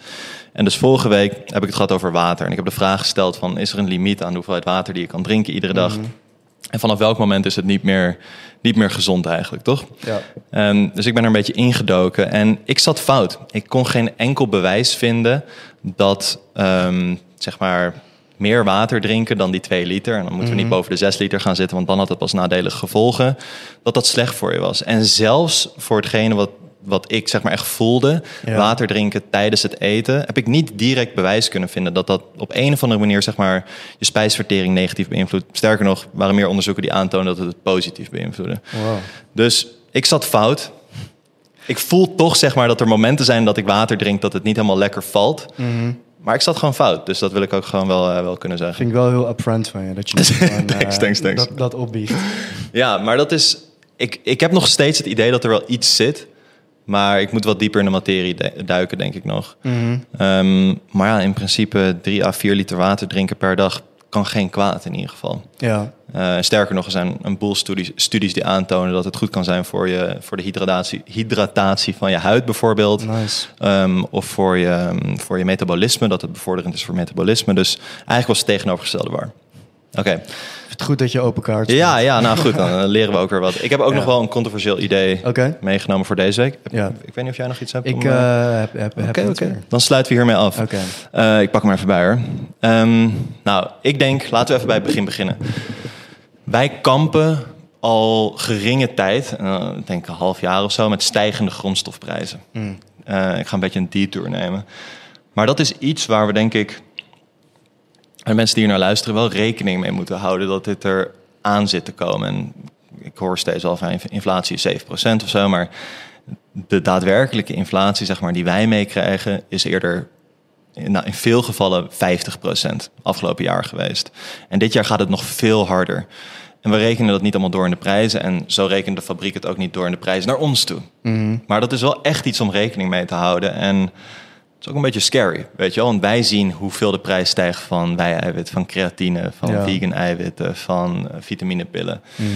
En dus vorige week heb ik het gehad over water. En ik heb de vraag gesteld van, is er een limiet aan de hoeveelheid water die je kan drinken iedere dag? Mhm. En vanaf welk moment is het niet meer, niet meer gezond eigenlijk, toch? Ja. Ehm, dus ik ben er een beetje ingedoken en ik zat fout. Ik kon geen enkel bewijs vinden dat ehm, zeg maar meer water drinken dan die 2 liter. En dan moeten we niet Mhm. boven de 6 liter gaan zitten, want dan had het pas nadelige gevolgen. Dat dat slecht voor je was. En zelfs voor hetgene wat, wat ik zeg maar echt voelde, Ja. water drinken tijdens het eten, heb ik niet direct bewijs kunnen vinden dat dat op een of andere manier zeg maar je spijsvertering negatief beïnvloedt. Sterker nog, waren meer onderzoeken die aantonen dat het het positief beïnvloedde. Wow. Dus ik zat fout. Ik voel toch zeg maar dat er momenten zijn dat ik water drink dat het niet helemaal lekker valt. Mhm. Maar ik zat gewoon fout. Dus dat wil ik ook gewoon wel, eh, wel kunnen zeggen. Vind ik wel heel upfront van je, dat je gewoon, eh, Thanks, thanks, thanks. Dat, dat opbiecht. Ja, maar dat is. Ik, ik heb nog steeds het idee dat er wel iets zit. Maar ik moet wat dieper in de materie du- duiken, denk ik nog. Mhm. Ehm, maar ja, in principe 3 à 4 liter water drinken per dag kan geen kwaad in ieder geval. Ja, Eh, sterker nog, er zijn een boel studies, studies die aantonen dat het goed kan zijn voor, je, voor de hydratatie, hydratatie van je huid bijvoorbeeld. nice. Ehm, of voor je, voor je metabolisme, dat het bevorderend is voor metabolisme. Dus eigenlijk was het tegenovergestelde waar. Oké. Het goed dat je open kaart speelt. Ja, ja, nou goed, dan eh, leren we ook weer wat. Ik heb ook Ja. nog wel een controversieel idee meegenomen voor deze week. Ja. Ik weet niet of jij nog iets hebt. Ik om, eh, eh, heb, heb. Dan sluiten we hiermee af. Ik pak hem even bij hoor. Ehm, nou, ik denk, laten we even bij het begin beginnen. Wij kampen al geringe tijd, ik denk een half jaar of zo, met stijgende grondstofprijzen. Eh, ik ga een beetje een detour nemen. Maar dat is iets waar we denk ik, en mensen die hier naar luisteren, wel rekening mee moeten houden dat dit er aan zit te komen. En ik hoor steeds al van inflatie is 7% of zo, maar de daadwerkelijke inflatie zeg maar, die wij meekrijgen is eerder in, nou, in veel gevallen 50% afgelopen jaar geweest. En dit jaar gaat het nog veel harder. En we rekenen dat niet allemaal door in de prijzen. En zo rekent de fabriek het ook niet door in de prijzen naar ons toe. Mhm. Maar dat is wel echt iets om rekening mee te houden. En is ook een beetje scary, weet je wel. Want wij zien hoeveel de prijs stijgt van wij-eiwit, van creatine, van Ja. vegan eiwitten, van eh, vitaminepillen. Mhm.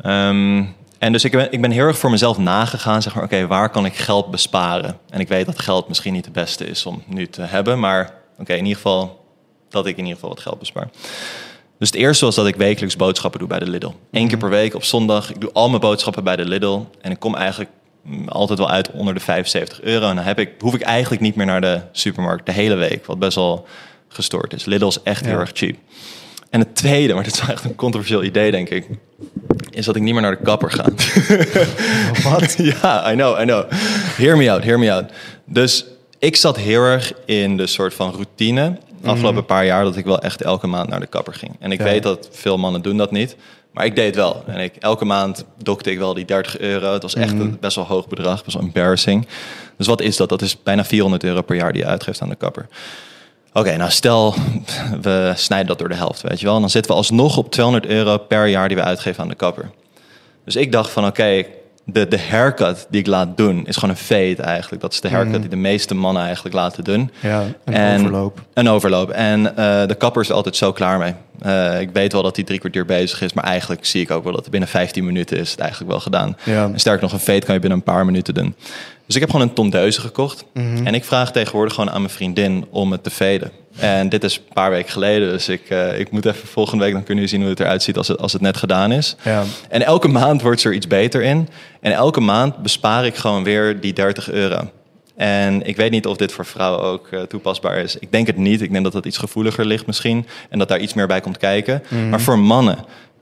Ehm, en dus ik ben, ik ben heel erg voor mezelf nagegaan, zeg maar, oké, waar kan ik geld besparen? En ik weet dat geld misschien niet het beste is om nu te hebben, maar oké, in ieder geval dat ik in ieder geval wat geld bespaar. Dus het eerste was dat ik wekelijks boodschappen doe bij de Lidl. Eén keer per week op zondag. Ik doe al mijn boodschappen bij de Lidl. En ik kom eigenlijk mm, altijd wel uit onder de 75 euro. En dan heb ik, hoef ik eigenlijk niet meer naar de supermarkt de hele week. Wat best wel gestoord is. Lidl is echt heel erg cheap. En het tweede, maar dit is wel echt een controversieel idee, denk ik. Is dat ik niet meer naar de kapper ga. Wat? ja, I know, I know. Hear me out, hear me out. Dus ik zat heel erg in de soort van routine afgelopen paar jaar dat ik wel echt elke maand naar de kapper ging. En ik Ja. weet dat veel mannen doen dat niet. Maar ik deed het wel. En ik, elke maand dokte ik wel die 30 euro. Het was echt een best wel hoog bedrag, best wel embarrassing. Dus wat is dat? Dat is bijna 400 euro per jaar die je uitgeeft aan de kapper. Oké, nou stel we snijden dat door de helft, weet je wel. Dan zitten we alsnog op 200 euro per jaar die we uitgeven aan de kapper. Dus ik dacht van oké, de, de haircut die ik laat doen is gewoon een fade eigenlijk. Dat is de haircut die de meeste mannen eigenlijk laten doen. Ja, een En- overloop. Een overloop. En eh, de kapper is altijd zo klaar mee. Eh, ik weet wel dat hij drie kwartier bezig is, maar eigenlijk zie ik ook wel dat het binnen 15 minuten is het eigenlijk wel gedaan. Ja. En sterker nog, een fade kan je binnen een paar minuten doen. Dus ik heb gewoon een tondeuze gekocht. Mhm. En ik vraag tegenwoordig gewoon aan mijn vriendin om het te veden. En dit is een paar weken geleden, dus ik, eh, ik moet even volgende week... dan kunnen jullie zien hoe het eruit ziet als het, als het net gedaan is. Ja. En elke maand wordt er iets beter in. En elke maand bespaar ik gewoon weer die 30 euro. En ik weet niet of dit voor vrouwen ook eh, toepasbaar is. Ik denk het niet. Ik denk dat dat iets gevoeliger ligt misschien. En dat daar iets meer bij komt kijken. Maar voor mannen,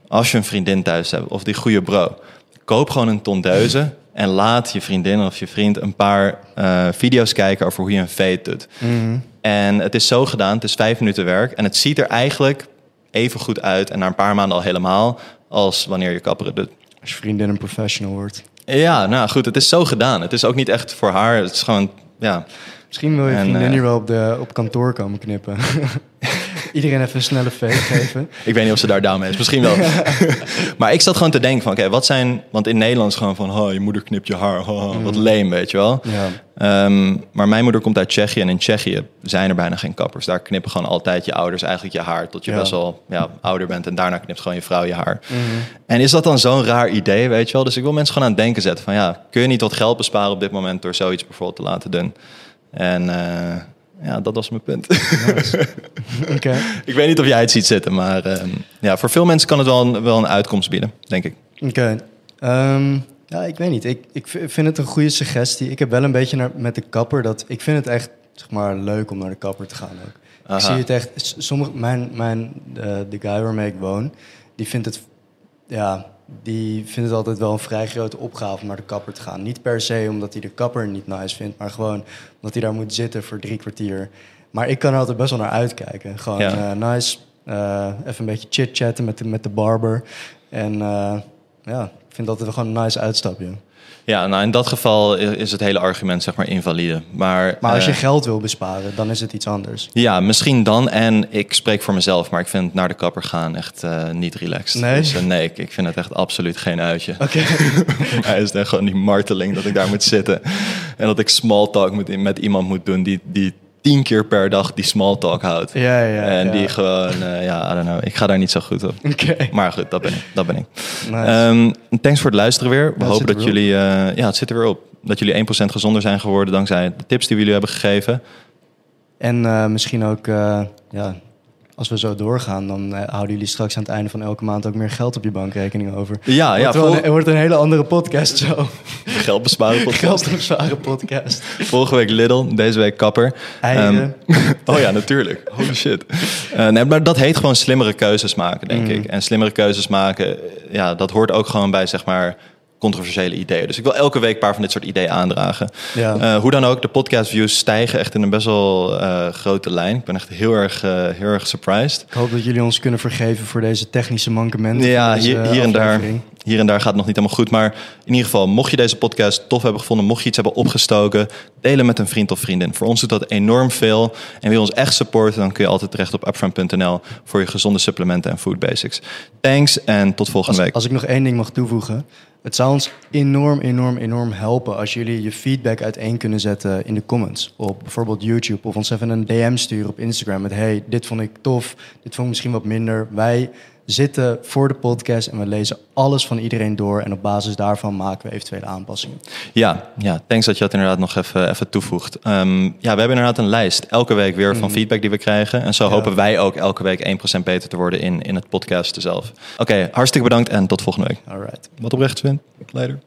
als je een vriendin thuis hebt of die goede bro... koop gewoon een tondeuze en laat je vriendin of je vriend een paar eh, video's kijken over hoe je een fade doet. Mhm. En het is zo gedaan, het is vijf minuten werk. En het ziet er eigenlijk even goed uit en na een paar maanden al helemaal... als wanneer je kapper doet. Als je vriendin een professional wordt. Ja, nou goed, het is zo gedaan. Het is ook niet echt voor haar. Het is gewoon, ja. Misschien wil je En, vriendin eh, hier wel op, de, op kantoor komen knippen. Iedereen even een snelle fade geven. Ik weet niet of ze daar down mee is. Misschien wel. maar ik zat gewoon te denken van, oké, wat zijn... Want in Nederland is gewoon van, oh, je moeder knipt je haar. Oh, wat leem, weet je wel. Ja. Ehm, maar mijn moeder komt uit Tsjechië. En in Tsjechië zijn er bijna geen kappers. Daar knippen gewoon altijd je ouders eigenlijk je haar. Tot je Ja. best wel ja, ouder bent. En daarna knipt gewoon je vrouw je haar. Mhm. En is dat dan zo'n raar idee, weet je wel? Dus ik wil mensen gewoon aan het denken zetten van... ja, kun je niet wat geld besparen op dit moment... door zoiets bijvoorbeeld te laten doen? En eh, ja, dat was mijn punt. Oké. ik weet niet of jij het ziet zitten, maar ehm, ja, voor veel mensen kan het wel een, wel een uitkomst bieden, denk ik. Oké. Ehm, ja, ik weet niet. Ik, ik vind het een goede suggestie. Ik heb wel een beetje naar, met de kapper dat... Ik vind het echt zeg maar, leuk om naar de kapper te gaan ook. Aha. Ik zie het echt... Sommige, mijn, mijn, eh, de guy waarmee ik woon, die vindt het... Ja, die vindt het altijd wel een vrij grote opgave om naar de kapper te gaan. Niet per se omdat hij de kapper niet nice vindt, maar gewoon omdat hij daar moet zitten voor drie kwartier. Maar ik kan er altijd best wel naar uitkijken. Gewoon Ja. eh, nice, eh, even een beetje chit-chatten met de, met de barber. En eh, ja, ik vind dat het gewoon een nice uitstapje. Ja, nou in dat geval is het hele argument zeg maar invalide. Maar, Maar als je eh, geld wil besparen, dan is het iets anders. Ja, misschien dan. En ik spreek voor mezelf, maar ik vind naar de kapper gaan echt eh, niet relaxed. Nee? Dus, eh, nee, ik, ik vind het echt absoluut geen uitje. Oké. Hij is echt gewoon die marteling dat ik daar moet zitten. En dat ik small talk moet, met iemand moet doen die, die tien keer per dag die small talk houdt. Ja, ja, en ja. die gewoon, eh, ja, I don't know. Ik ga daar niet zo goed op. Maar goed, dat ben ik. Dat ben ik. Nice. Ehm, thanks voor het luisteren weer. We hopen dat jullie, eh, ja, het zit er weer op. Dat jullie 1% gezonder zijn geworden dankzij de tips die we jullie hebben gegeven. En eh, misschien ook, ja, als we zo doorgaan, dan eh, houden jullie straks aan het einde van elke maand ook meer geld op je bankrekening over. Ja, ja, Wordt vol- een- het wordt een hele andere podcast zo. Geld besparen podcast. Geld. Vorige week Lidl, deze week Kapper. Ehm, oh ja, natuurlijk. Holy shit. Eh, nee, maar dat heet gewoon slimmere keuzes maken, denk ik. En slimmere keuzes maken, ja, dat hoort ook gewoon bij, zeg maar, controversiële ideeën. Dus ik wil elke week een paar van dit soort ideeën aandragen. Ja. Eh, hoe dan ook, de podcast views stijgen echt in een best wel eh, grote lijn. Ik ben echt heel erg, eh, heel erg surprised. Ik hoop dat jullie ons kunnen vergeven voor deze technische mankementen. Ja, deze hier, hier en daar. Hier en daar gaat het nog niet helemaal goed. Maar in ieder geval, mocht je deze podcast tof hebben gevonden, mocht je iets hebben opgestoken, delen met een vriend of vriendin. Voor ons doet dat enorm veel. En wil je ons echt supporten, dan kun je altijd terecht op upfront.nl voor je gezonde supplementen en food basics. Thanks en tot volgende Als, week. als ik nog één ding mag toevoegen. Het zou ons enorm, enorm, enorm helpen als jullie je feedback uiteen kunnen zetten in de comments. Op bijvoorbeeld YouTube of ons even een DM sturen op Instagram met hey, dit vond ik tof, dit vond ik misschien wat minder. Wij zitten voor de podcast en we lezen alles van iedereen door en op basis daarvan maken we eventuele aanpassingen. Ja, ja, thanks dat je dat inderdaad nog even, even toevoegt. Ehm, ja, we hebben inderdaad een lijst. Elke week weer van feedback die we krijgen. En zo Ja. hopen wij ook elke week 1% beter te worden in, in het podcast zelf. Oké, hartstikke bedankt en tot volgende week. Alright. Wat oprecht, Sven. Later.